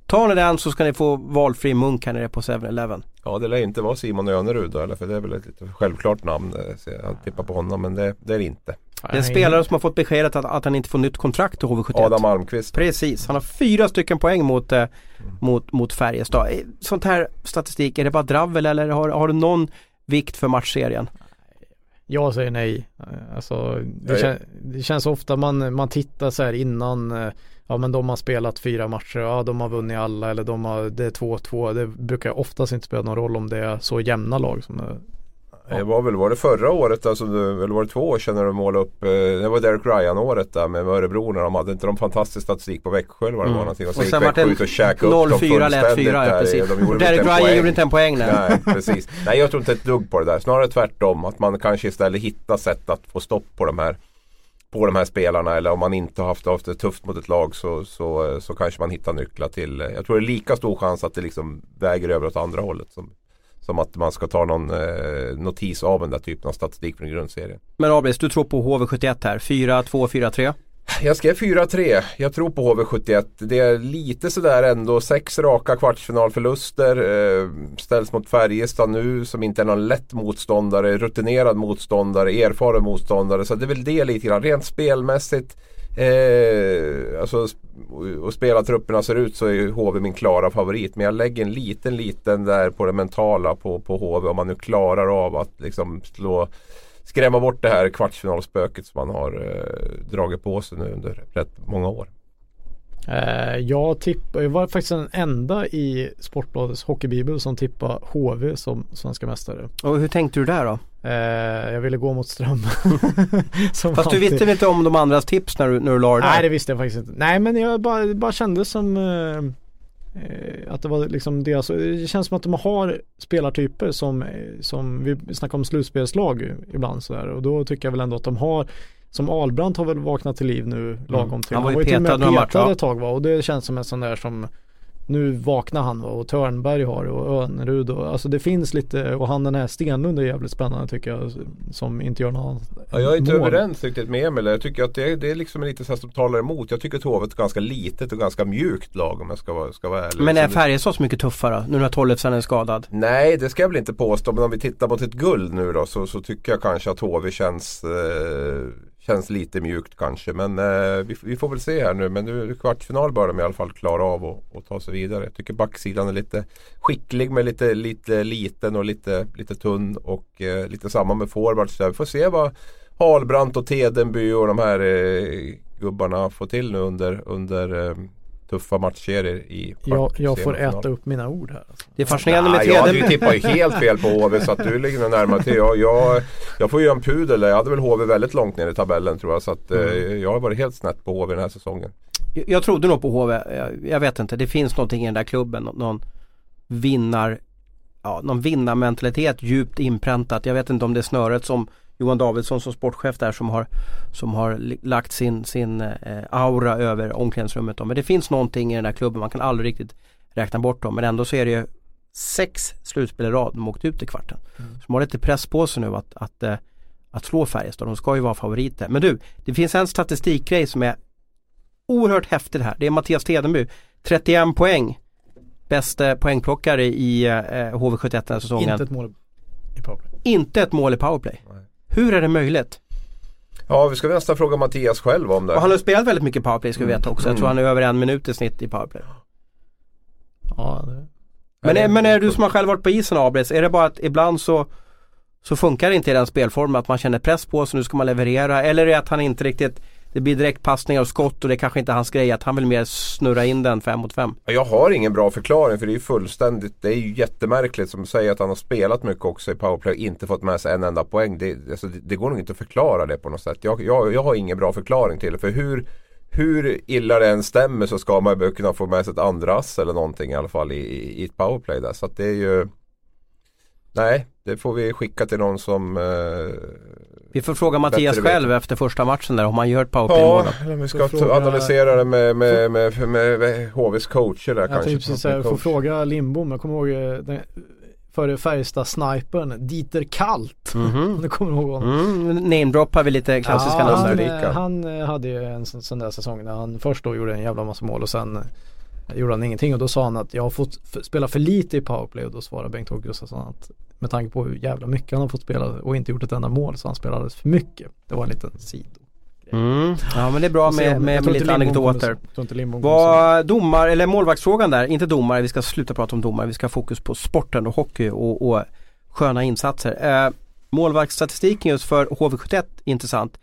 Tar ni den så ska ni få valfri munk här nere på 7-Eleven. Ja det lär inte vara Simon Önerud då, eller för det är väl ett lite självklart namn. eh, Så jag tippar på honom men det, det är det inte. Det är en spelare som har fått beskedet att, att han inte får nytt kontrakt i HV71. Adam Almqvist. Precis, han har fyra stycken poäng mot, eh, mot, mot Färjestad. Eh, Sånt här statistik, är det bara dravel eller har, har du någon vikt för matchserien? Jag säger nej. Alltså, det, kän, det känns ofta man, man tittar så här innan, eh, ja men de har spelat fyra matcher, ja de har vunnit alla eller de har, det är 2-2. Det brukar oftast inte spela någon roll om det är så jämna lag som det var väl, var det förra året, alltså, eller var det två år sedan när de målade upp, eh, det var Derek Ryan året där med Örebro när de hade inte de fantastisk statistik på Växjö eller vad det var någonting. Och Och sen vart det ut och käkade upp dem 0-4 lätt fullständigt 4, ja precis. De Derek Ryan gjorde inte en poäng där. Nej, precis. Nej, jag tror inte ett dugg på det där. Snarare tvärtom. Att man kanske istället hittar sätt att få stopp på de här på de här spelarna eller om man inte har haft, haft det tufft mot ett lag så, så, så kanske man hittar nycklar till. Jag tror det är lika stor chans att det liksom väger över åt andra hållet. Som, som att man ska ta någon eh, notis av den där typen av statistik från grundserien. Men Abris, du tror på HV71 här, 4-2, 4-3? Jag skrev 4-3. Jag tror på HV71. Det är lite sådär ändå. Sex raka kvartsfinalförluster. Eh, ställs mot Färjestad nu som inte är någon lätt motståndare. Rutinerad motståndare. Erfaren motståndare. Så det är väl det lite grann. Rent spelmässigt. Eh, alltså, och- spelartrupperna ser ut så är HV min klara favorit. Men jag lägger en liten, liten där på det mentala på, på HV. Om man nu klarar av att liksom slå skrämma bort det här kvartsfinalspöket som man har eh, dragit på sig nu under rätt många år. Eh, jag tippar, jag var faktiskt den enda i Sportbladets hockeybibel som tippade HV som svenska mästare. Och hur tänkte du där då? Eh, jag ville gå mot ström. Som Fast du alltid. visste väl inte om de andras tips när du, när du la det där? Nej det visste jag faktiskt inte. Nej men jag bara, bara kände som eh, eh, att det var liksom deras, det känns som att de har spelartyper som, som vi snackar om slutspelslag ibland sådär och då tycker jag väl ändå att de har som Albrandt har väl vaknat till liv nu lagom till. Han var ju till och med petad några matcher, petad ja. ett tag va och det känns som en sån där som nu vaknar han va och Törnberg har det och Önerud och alltså det finns lite och han den här Stenlund är jävligt spännande tycker jag som inte gör något Ja, jag är inte mål. överens riktigt med Emil. Jag tycker att det, är- det är liksom lite så här som talar emot. Jag tycker att HV är ett ganska litet och ganska mjukt lag om jag ska vara, ska vara ärlig. Men är Färjestad så mycket tuffare nu när Tollefsen är skadad? Nej, det ska jag väl inte påstå. Men om vi tittar mot ett guld nu då så, så tycker jag kanske att HV känns, eh, känns lite mjukt kanske. Men eh, vi, vi får väl se här nu. Men nu kvartsfinal bör de i alla fall klara av och, och ta sig vidare. Jag tycker backsidan är lite skicklig men lite, lite liten och lite, lite tunn. Och eh, lite samma med forwards. där. Vi får se vad Halbrant och Tedenby och de här eh, gubbarna får till nu under, under eh, tuffa matchserier i Jag, jag får äta upp mina ord här. Alltså. Det är fascinerande med hade ju Tedenby. tippat ju helt fel på HV så att du ligger nog närmare till. Jag, jag, jag får ju en pudel där. Jag hade väl HV väldigt långt ner i tabellen tror jag. Så att eh, jag har varit helt snett på HV den här säsongen. Jag- Jag trodde nog på HV, jag, jag vet inte, det finns någonting i den där klubben, nå- någon vinnar, ja, någon vinnarmentalitet djupt inpräntat. Jag vet inte om det är snöret som Johan Davidsson som sportchef där som har, som har lagt sin, sin eh, aura över omklädningsrummet. Då. Men det finns någonting i den där klubben, man kan aldrig riktigt räkna bort dem. Men ändå så är det ju sex slutspel i rad de har åkt ut i kvarten. Så de har lite press på sig nu att, att, eh, att slå Färjestad. De ska ju vara favoriter. Men du, det finns en statistikgrej som är oerhört häftigt här. Det är Mattias Tedenby. 31 poäng. Bästa poängplockare i eh, HV71 den här säsongen. Inte Inte ett mål i powerplay. ett, mål i powerplay. Hur är det möjligt? Ja, vi ska nästan fråga Mattias själv om det. Och han har spelat väldigt mycket powerplay ska vi veta också. Jag tror Mm. han är över en minut i snitt i powerplay. Ja, det, Men, är, men är du som har själv varit på isen Abris, är det bara att ibland så så funkar det inte i den spelformen att man känner press på sig, nu ska man leverera. Eller är det att han inte riktigt, det blir direktpassningar och skott och det är kanske inte är hans grej, att han vill mer snurra in den fem mot fem. Jag har ingen bra förklaring för det är ju fullständigt, det är ju jättemärkligt som du säger att han har spelat mycket också i powerplay och inte fått med sig en enda poäng. Det, alltså, det, det går nog inte att förklara det på något sätt. Jag, jag, jag har ingen bra förklaring till det. För hur, hur illa det än stämmer så ska man ju kunna få med sig ett andra ass eller någonting i alla fall i, i, i ett powerplay där. Så att det är ju Nej, det får vi skicka till någon som eh, vi får fråga Mattias själv efter första matchen där om han gör ett powerplay Ja, mål. eller vi ska fråga- analysera det med, med, med, med, med HVs coacher där jag kanske. tänkte precis jag får fråga Lindbom, jag kommer ihåg eh, den före Färjestad-snipern Dieter Kalt. Om Mhm. du kommer ihåg honom. Mm, namedroppar vi lite klassiska ja, namn han, eh, han eh, hade ju en sån, sån där säsong där han först då gjorde en jävla massa mål och sen gjorde han ingenting och då sa han att jag har fått spela för lite i powerplay och då svarade Bengt-Åke Gustafsson att med tanke på hur jävla mycket han har fått spela och inte gjort ett enda mål så han spelade alldeles för mycket. Det var en liten sido. Mm. Ja men det är bra med, med, med inte lite anekdoter. Vad domar, eller målvaktsfrågan där, inte domare, vi ska sluta prata om domare, vi ska ha fokus på sporten och hockey och, och sköna insatser. Eh, målvaktsstatistiken just för HV71 är intressant.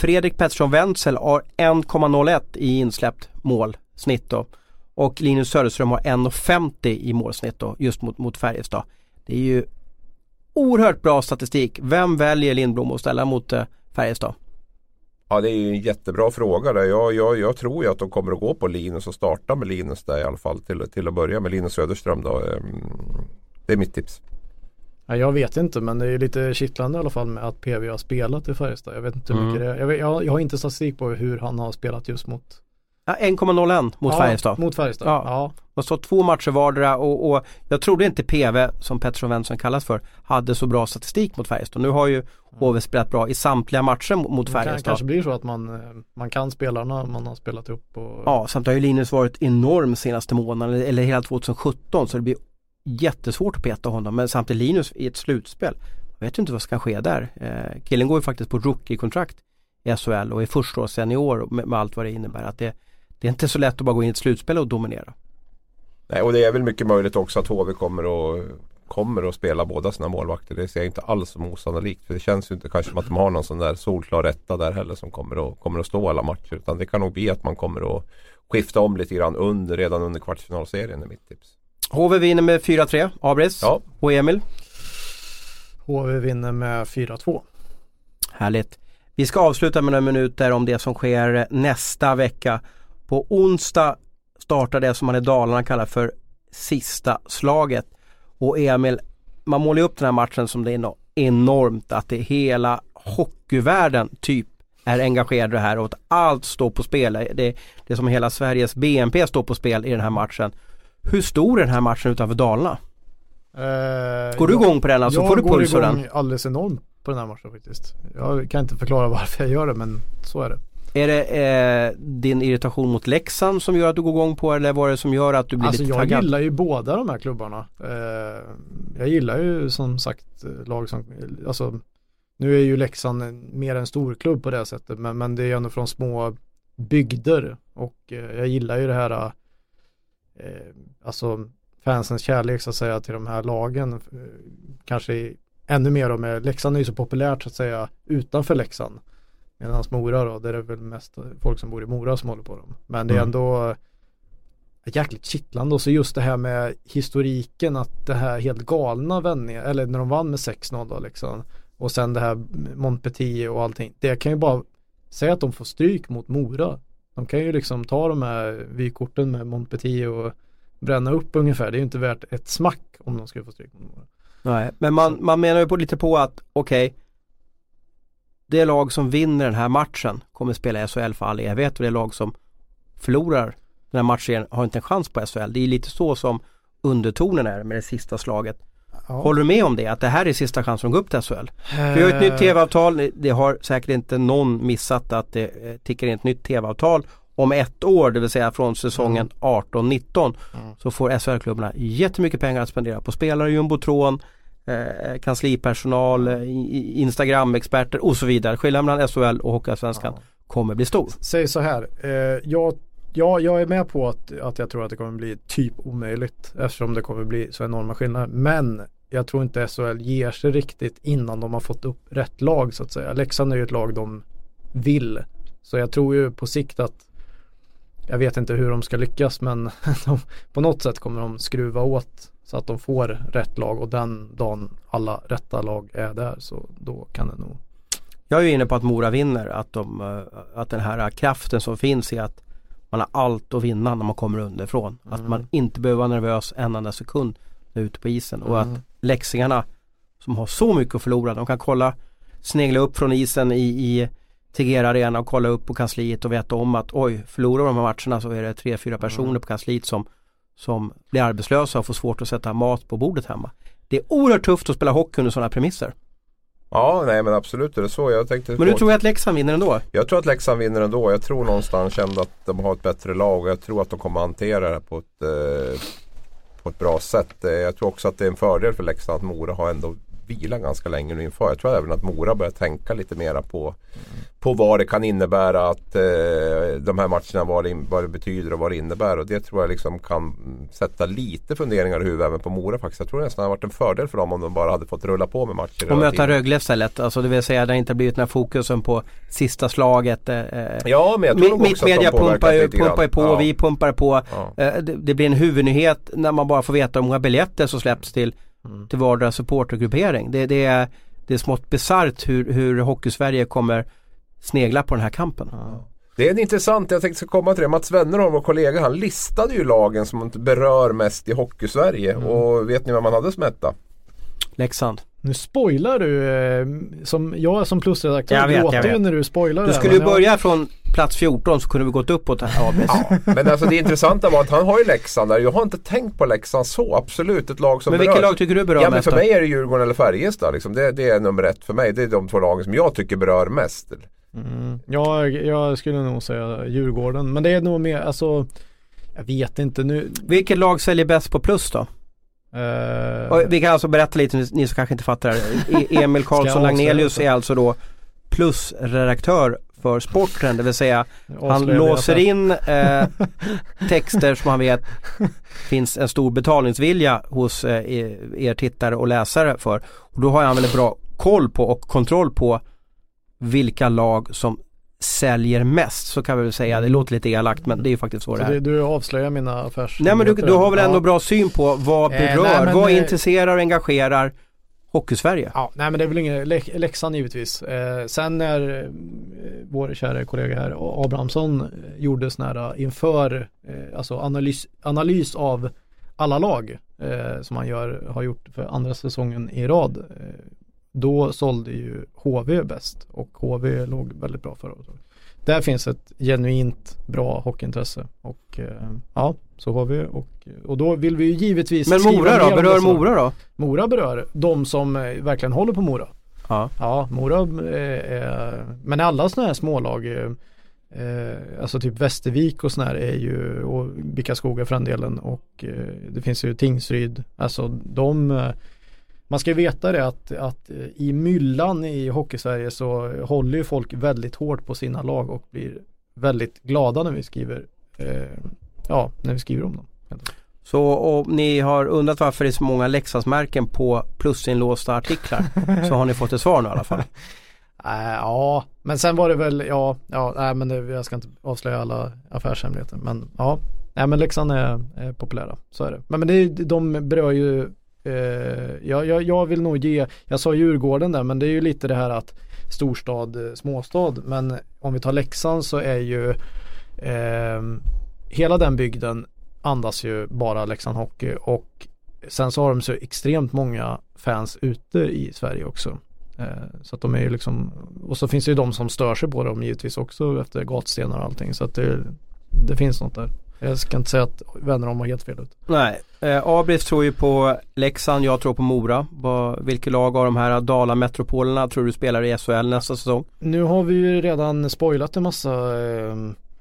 Fredrik Pettersson Wenzel har 1,01 i insläppt målsnitt då. Och Linus Söderström har 1,50 i målsnitt då, just mot, mot Färjestad. Det är ju oerhört bra statistik. Vem väljer Lindblom att ställa mot eh, Färjestad? Ja det är ju en jättebra fråga där. Jag, jag, jag tror ju att de kommer att gå på Linus och starta med Linus där i alla fall till, till att börja med Linus Söderström då. Ehm, Det är mitt tips. Ja, jag vet inte men det är lite kittlande i alla fall med att PV har spelat i Färjestad. Jag vet inte hur Mm. mycket det är. Jag, vet, jag, jag har inte statistik på hur han har spelat just mot Ja, 1,01 mot ja, Färjestad. Mot Färjestad. Ja. Ja. De stått två matcher vardera och, och jag trodde inte PV, som Pettersson Wenzel kallas för, hade så bra statistik mot Färjestad. Nu har ju HV spelat bra i samtliga matcher mot mot Det kan, Färjestad. kanske blir så att man, eh, man kan spelarna man har spelat upp och Ja, samt har ju Linus varit enorm senaste månaden, eller hela 2017, så det blir jättesvårt att peta honom. Men samtidigt Linus i ett slutspel, jag vet ju inte vad som kan ske där. Eh, killen går ju faktiskt på rookie-kontrakt i SHL och är första senior med, med allt vad det innebär. Att det, det är inte så lätt att bara gå in i ett slutspel och dominera. Nej, och det är väl mycket möjligt också att HV kommer att, kommer att spela båda sina målvakter. Det ser jag inte alls som osannolikt. För det känns ju inte kanske som att de har någon sån där solklar etta där heller som kommer att, kommer att stå alla matcher. Utan det kan nog bli att man kommer att skifta om lite grann under, redan under kvartsfinalserien är mitt tips. HV vinner med 4-3, Abris Ja. och Emil. HV vinner med 4-2. Härligt. Vi ska avsluta med några minuter om det som sker nästa vecka. På onsdag startar det som man i Dalarna kallar för sista slaget. Och Emil, man målar ju upp den här matchen som det är enormt att det hela hockeyvärlden typ är engagerad i det här och att allt står på spel. Det, det är som hela Sveriges BNP står på spel i den här matchen. Hur stor är den här matchen utanför Dalarna? Eh, Går du igång på den alltså? jag Får du går puls av igång den? alldeles enormt på den här matchen faktiskt. Jag kan inte förklara varför jag gör det men så är det. Är det eh, din irritation mot Leksand som gör att du går igång på eller vad är det som gör att du blir Alltså lite jag taggad? gillar ju båda de här klubbarna. Eh, jag gillar ju som sagt lag som, alltså nu är ju Leksand mer en stor klubb på det sättet men, men det är ju ändå från små bygder och eh, jag gillar ju det här eh, alltså fansens kärlek så att säga till de här lagen eh, kanske ännu mer då med Leksand är ju så populärt så att säga utanför Leksand medan Mora då, där är det väl mest folk som bor i Mora som håller på dem. Men det är Mm. ändå jäkligt kittlande. Och så just det här med historiken att det här helt galna vändningar eller när de vann med 6-0 då liksom. Och sen det här Montpetit och allting. Det kan ju bara säga att de får stryk mot Mora. De kan ju liksom ta de här vykorten med Montpetit och bränna upp ungefär. Det är ju inte värt ett smack om de skulle få stryk mot Mora. Nej, men man, man menar ju på, lite på att okej Det lag som vinner den här matchen kommer spela SHL för all evighet och det lag som förlorar den här matchen har inte en chans på SHL. Det är lite så som undertonen är med det sista slaget. ja. Håller du med om det? Att det här är sista chansen att gå upp till SHL? Vi har ett nytt tv-avtal. Det har säkert inte någon missat att det eh, tickar in ett nytt tv-avtal om ett år, det vill säga från säsongen 18-19 Mm. så får SHL-klubbarna jättemycket pengar att spendera på spelare, jumbotron, eh, kanslipersonal, eh, Instagram-experter och så vidare. Skillnaden mellan SHL och Hockeyallsvenskan Ja. kommer bli stor. Säg så här, eh, jag, ja, jag är med på att, att jag tror att det kommer bli typ omöjligt eftersom det kommer bli så enorma skillnader. Men jag tror inte SHL ger sig riktigt innan de har fått upp rätt lag så att säga. Leksand är ju ett lag de vill. Så jag tror ju på sikt att jag vet inte hur de ska lyckas men de, på något sätt kommer de skruva åt så att de får rätt lag och den dagen alla rätta lag är där så då kan det nog Jag är ju inne på att Mora vinner, att, de, eh, att den här kraften som finns i att man har allt att vinna när man kommer underifrån. Att Mm. man inte behöver vara nervös en enda sekund ute på isen och Mm. att läxingarna som har så mycket att förlora, de kan kolla, snegla upp från isen i, i Tegera Arena och kolla upp på kansliet och veta om att oj, förlorar de här matcherna så är det tre, fyra personer Mm. på kansliet som, som blir arbetslösa och får svårt att sätta mat på bordet hemma. Det är oerhört tufft att spela hockey under sådana premisser. Ja, nej men absolut är det så. Jag tänkte Men du tror att Leksand vinner ändå? Jag tror att Leksand vinner ändå. Jag tror någonstans ändå att de har ett bättre lag och jag tror att de kommer hantera det på ett, eh, på ett bra sätt. Eh, Jag tror också att det är en fördel för Leksand att Mora har ändå vilat ganska länge nu inför. Jag tror även att Mora börjar tänka lite mera på, på vad det kan innebära att eh, de här matcherna, vad det, vad det betyder och vad det innebär. Och det tror jag liksom kan sätta lite funderingar i huvudet även på Mora faktiskt. Jag tror nästan det har varit en fördel för dem om de bara hade fått rulla på med matcher Och möta. Rögle istället, alltså det vill säga det har inte blivit den här fokusen på sista slaget. Eh, Ja, men jag tror Mitt också att de media pumpar ju, pumpar på, Ja. vi pumpar på. Ja. Eh, det, det blir en huvudnyhet när man bara får veta hur många biljetter som släpps till, Mm. till vardera supportergruppering. Det, det, är, det är smått bisarrt hur, hur Hockeysverige kommer snegla på den här kampen. Det är intressant, jag tänkte komma till det. Mats Wennerholm, vår kollega, han listade ju lagen som berör mest i Hockeysverige. Mm. Och vet ni vad man hade som etta? Leksand. Nu spoilar du, eh, som jag som plusredaktör Jag vet, jag gråter ju när du spoilar Du det, skulle ju jag- börja från plats 14 så kunde vi gått uppåt här. Ja, men alltså det intressanta var att han har ju Leksand där. Jag har inte tänkt på Leksand så. Absolut ett lag som Men berör. vilket lag tycker du berör Ja men mest för då? mig är det Djurgården eller Färjestad. Liksom. Det, det är nummer ett för mig. Det är de två lagen som jag tycker berör mest. Mm. Jag, jag skulle nog säga Djurgården, men det är nog mer, alltså jag vet inte nu. Vilket lag säljer bäst på plus då? Och vi kan alltså berätta lite, ni som kanske inte fattar det. Emil Karlsson Lagnelius är alltså då plusredaktör för sporten, det vill säga han låser det. in eh, texter som han vet finns en stor betalningsvilja hos eh, er- er tittare och läsare för. Och då har han väldigt bra koll på och kontroll på vilka lag som säljer mest, så kan vi väl säga. Det låter lite elakt men det är ju faktiskt så, Så det det, är. du avslöjar mina affärs... Nej men du, du har väl ändå Ja. bra syn på vad Eh, berör, nej, men, vad eh, intresserar och engagerar Hockeysverige? Ja, nej men det är väl ingen, Lek- Leksand givetvis. Eh, sen när eh, vår kära kollega här, Abrahamsson, eh, gjorde sån här eh, inför, eh, alltså analys, analys av alla lag eh, som han gör, har gjort för andra säsongen i rad. Eh, då sålde ju HV bäst och HV låg väldigt bra förra året. Där finns ett genuint bra hockeyintresse och eh, ja, så har vi och, och då vill vi ju givetvis Men Mora då? Berör. Mora då? Mora berör de som eh, verkligen håller på Mora. Ja. Ja, Mora eh, är, men alla sådana här smålag, eh, eh, alltså typ Västervik och sådana här är ju, och Bickaskoga för den delen och eh, det finns ju Tingsryd, alltså de eh, man ska ju veta det att, att eh, i myllan i Hockeysverige så håller ju folk väldigt hårt på sina lag och blir väldigt glada när vi skriver eh, ja, när vi skriver om dem. Så om ni har undrat varför det är så många Leksandsmärken på plusinlåsta artiklar så har ni fått ett svar nu i alla fall. Äh, ja, men sen var det väl, ja, ja, nej men det, jag ska inte avslöja alla affärshemligheter. Men ja, nej men Leksand är, är populära, så är det. Men, men det, de berör ju, Eh, jag, jag, jag vill nog ge, jag sa Djurgården där, men det är ju lite det här att storstad, eh, småstad. Men om vi tar Leksand så är ju eh, hela den bygden andas ju bara Leksand Hockey och sen så har de så extremt många fans ute i Sverige också. Eh, Så att de är ju liksom, och så finns det ju de som stör sig på dem givetvis också efter gatstenar och allting. Så att det, det finns något där. Jag ska inte säga att vänner om har helt fel ut. Nej, eh, Abris tror ju på Leksand, jag tror på Mora. Vilket lag av de här Dala-metropolerna tror du spelar i SHL nästa säsong? Nu har vi ju redan spoilat en massa eh,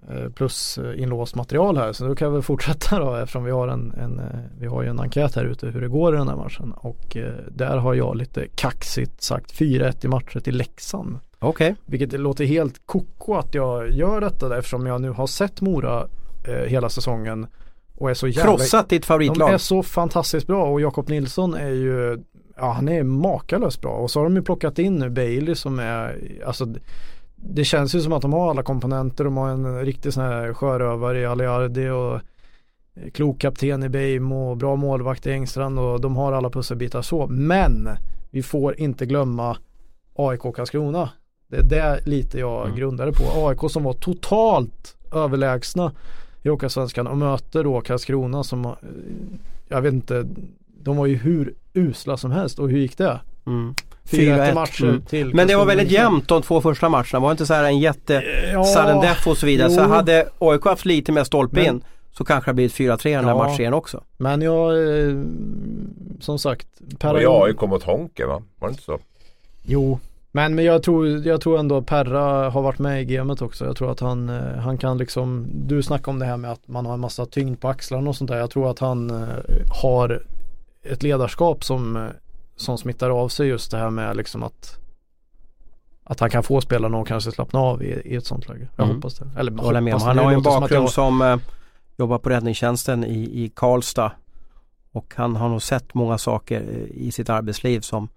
eh, plus inlåst material här så då kan vi fortsätta då eftersom vi har en, en, eh, vi har ju en enkät här ute hur det går i den här matchen och eh, där har jag lite kaxigt sagt 4-1 i matcher till Leksand. Okej. Vilket låter helt koko att jag gör detta där, eftersom jag nu har sett Mora eh, hela säsongen och är så jävla Krossat ditt De favoritlag. är så fantastiskt bra och Jakob Nilsson är ju Ja han är makalöst bra och så har de ju plockat in nu Bailey som är Alltså Det känns ju som att de har alla komponenter. De har en riktig sån här sjörövare i Aliardi och klok kapten i Beijmo och bra målvakt i Engstrand och de har alla pusselbitar så. Men vi får inte glömma AIK Karlskrona. Det är det lite jag Mm. grundade på. AIK som var totalt överlägsna i Hockeyallsvenskan och möter då Karlskrona som, eh, jag vet inte, de var ju hur usla som helst och hur gick det? Mm. 4-1 4-1, matcher mm. till Men det var väldigt jämnt de två första matcherna. Var det inte så här en jätte Ja, sudden death och så vidare. Så jo. hade AIK haft lite mer stolpe Men- in så kanske det blivit 4-3 i den här Ja. matchen också. Men jag, eh, som sagt, Det var ju AIK mot Honken va? Var det inte så? Jo, men, men jag, tror, jag tror ändå Perra har varit med i gamet också. Jag tror att han, eh, han kan liksom, du snackar om det här med att man har en massa tyngd på axlarna och sånt där. Jag tror att han eh, har ett ledarskap som, eh, som smittar av sig just det här med liksom att att han kan få spelarna att kanske slappna av i, i ett sånt läge. Jag Mm. hoppas det. Eller Jag håller med om. hoppas, Han har ju en låter som bakgrund jag- som eh, jobbar på räddningstjänsten i, i Karlstad. Och han har nog sett många saker i sitt arbetsliv som,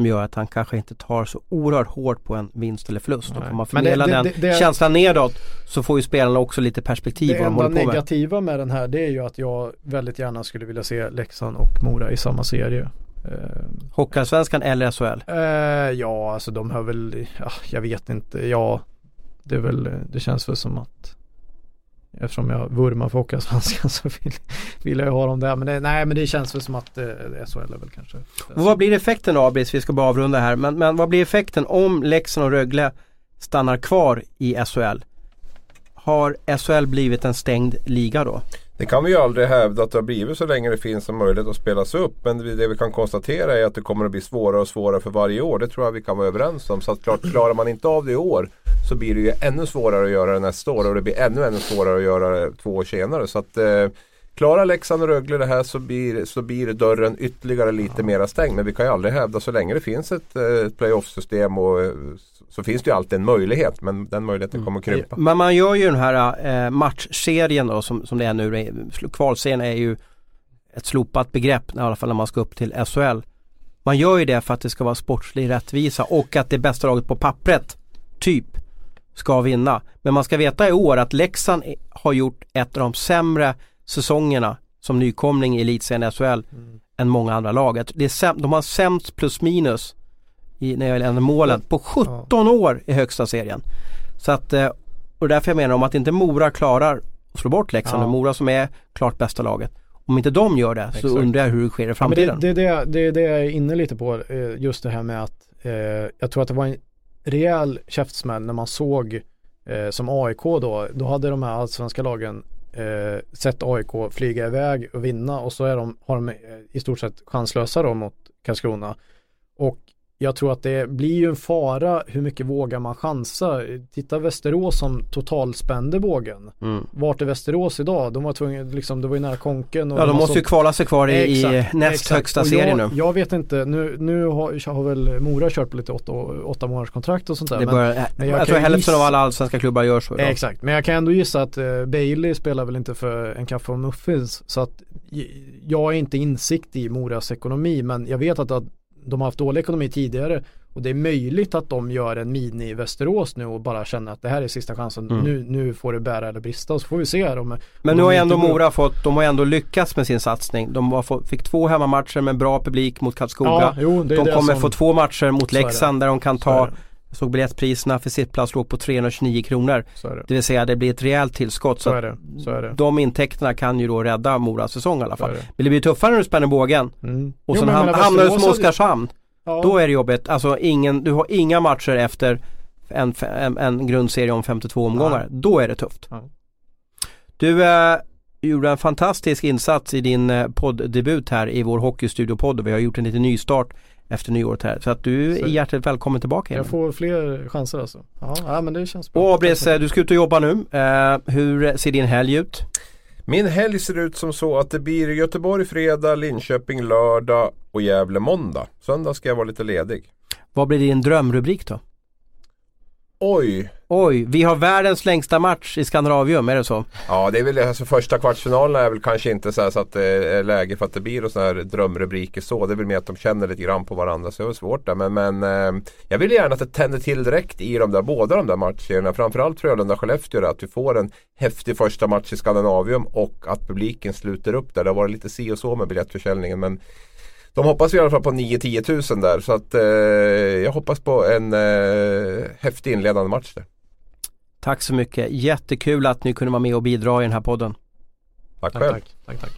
som gör att han kanske inte tar så oerhört hårt på en vinst eller förlust. Och Nej. kan man Men det- det- den det- känslan nedåt så får ju spelarna också lite perspektiv Det enda på med. negativa med den här det är ju att jag väldigt gärna skulle vilja se Leksand och Mora i samma serie. Eh, Hockeyallsvenskan eller SHL? Eh, ja, alltså de har väl, ja, jag vet inte, ja, det är väl, det känns väl som att eftersom jag vurmar för Hockeyallsvenskan så vill, vill jag ju ha dem där. Men det, nej, men det känns väl som att eh, SHL är väl kanske. Och vad blir effekten då Abris? Vi ska bara avrunda här. Men, men vad blir effekten om Leksand och Rögle stannar kvar i SHL? Har SHL blivit en stängd liga då? Det kan vi ju aldrig hävda att det har blivit så länge det finns en möjlighet att spelas upp. Men det vi kan konstatera är att det kommer att bli svårare och svårare för varje år. Det tror jag vi kan vara överens om. Så att klart, klarar man inte av det i år så blir det ju ännu svårare att göra det nästa år. Och det blir ännu, ännu svårare att göra det två år senare. Så att eh, Klarar Leksand och Rögle det här så blir, så blir dörren ytterligare lite mera stängd. Men vi kan ju aldrig hävda så länge det finns ett, eh, ett playoff-system och eh, så finns det ju alltid en möjlighet. Men den möjligheten kommer att krympa. Men man gör ju den här eh, matchserien då som, som det är nu. Kvalserien är ju ett slopat begrepp i alla fall när man ska upp till SHL. Man gör ju det för att det ska vara sportslig rättvisa och att det bästa laget på pappret, typ, ska vinna. Men man ska veta i år att Leksand är- har gjort ett av de sämre säsongerna som nykomling i elitserien SHL än många andra lag. Jag Det är säm- de har sämst plus minus i, när det gäller målen på 17 år i högsta serien. Så att, eh, och därför jag menar om att inte Mora klarar att slå bort Leksand Ja. och Mora som är klart bästa laget. Om inte de gör det så Exakt. undrar jag hur det sker i Ja, framtiden. det, det, är det, det är det jag är inne lite på, eh, just det här med att eh, jag tror att det var en rejäl käftsmäll när man såg eh, som AIK då, då hade de här allsvenska lagen eh, sett AIK flyga iväg och vinna och så är de, har de eh, i stort sett chanslösa då mot Karlskrona. Och jag tror att det blir ju en fara hur mycket vågar man chansa. Titta Västerås som totalspände bågen. Mm. Vart är Västerås idag? De var tvungna, liksom, det var ju nära konken. Ja de måste ju sålt- kvala sig kvar i, i näst exakt. högsta serien nu. jag, vet inte, nu, nu har, har väl Mora kört på lite åtta, åtta månaders kontrakt och sånt där. Det men, börjar, men jag, jag tror hälften av alla allsvenska klubbar gör så idag. Exakt, men jag kan ändå gissa att eh, Bailey spelar väl inte för en kaffe och muffins. Så att jag har inte insikt i Moras ekonomi men jag vet att, att de har haft dålig ekonomi tidigare och det är möjligt att de gör en mini Västerås nu och bara känner att det här är sista chansen. Mm. Nu, nu får det bära eller brista och så får vi se om Men nu har ändå Mora fått, de har ändå lyckats med sin satsning. De fått, fick två hemmamatcher med bra publik mot Karlskoga. Ja, jo, de kommer som, få två matcher mot. Leksand där de kan ta. Jag såg biljettpriserna för sittplats låg på 329 kronor. Så är det. Det vill säga det blir ett rejält tillskott. Så Så är det. Så är det. de intäkterna kan ju då rädda Moras säsong i alla fall. det. Men det blir tuffare när du spänner bågen. Mm. Och sen ham- hamnar du som Oskarshamn. Ja. Då är det jobbigt. Alltså ingen, du har inga matcher efter en, en, en grundserie om 52 omgångar. Då är det tufft. Ja. Du eh, gjorde en fantastisk insats i din eh, podddebut här i vår Hockeystudio-podd och vi har gjort en liten nystart efter nyåret här. Så att du är Så- hjärtligt välkommen tillbaka. Jag får fler chanser alltså. Ja, ja men det känns bra. Och Abris, du ska ut och jobba nu. Eh, hur ser din helg ut? Min helg ser ut som så att det blir Göteborg fredag, Linköping lördag och Gävle måndag. Söndag ska jag vara lite ledig. Vad blir din drömrubrik då? Oj! Oj, vi har världens längsta match i Skandinavium, är det så? Ja det är väl alltså första kvartsfinalen är väl kanske inte så, så att det är läge för att det blir sådana här drömrubriker så. Det är väl mer att de känner lite grann på varandra så det är svårt där. Men, men eh, jag vill gärna att det tänder till direkt i de där, båda de där matcherna. Framförallt Frölunda-Skellefteå att vi får en häftig första match i Skandinavium och att publiken sluter upp där. Det har varit lite si och så med biljettförsäljningen men de hoppas i alla fall på 9-10 tusen där så att eh, jag hoppas på en eh, häftig inledande match där. Tack så mycket. Jättekul att ni kunde vara med och bidra i den här podden. Tack Tack, själv. tack, tack, tack.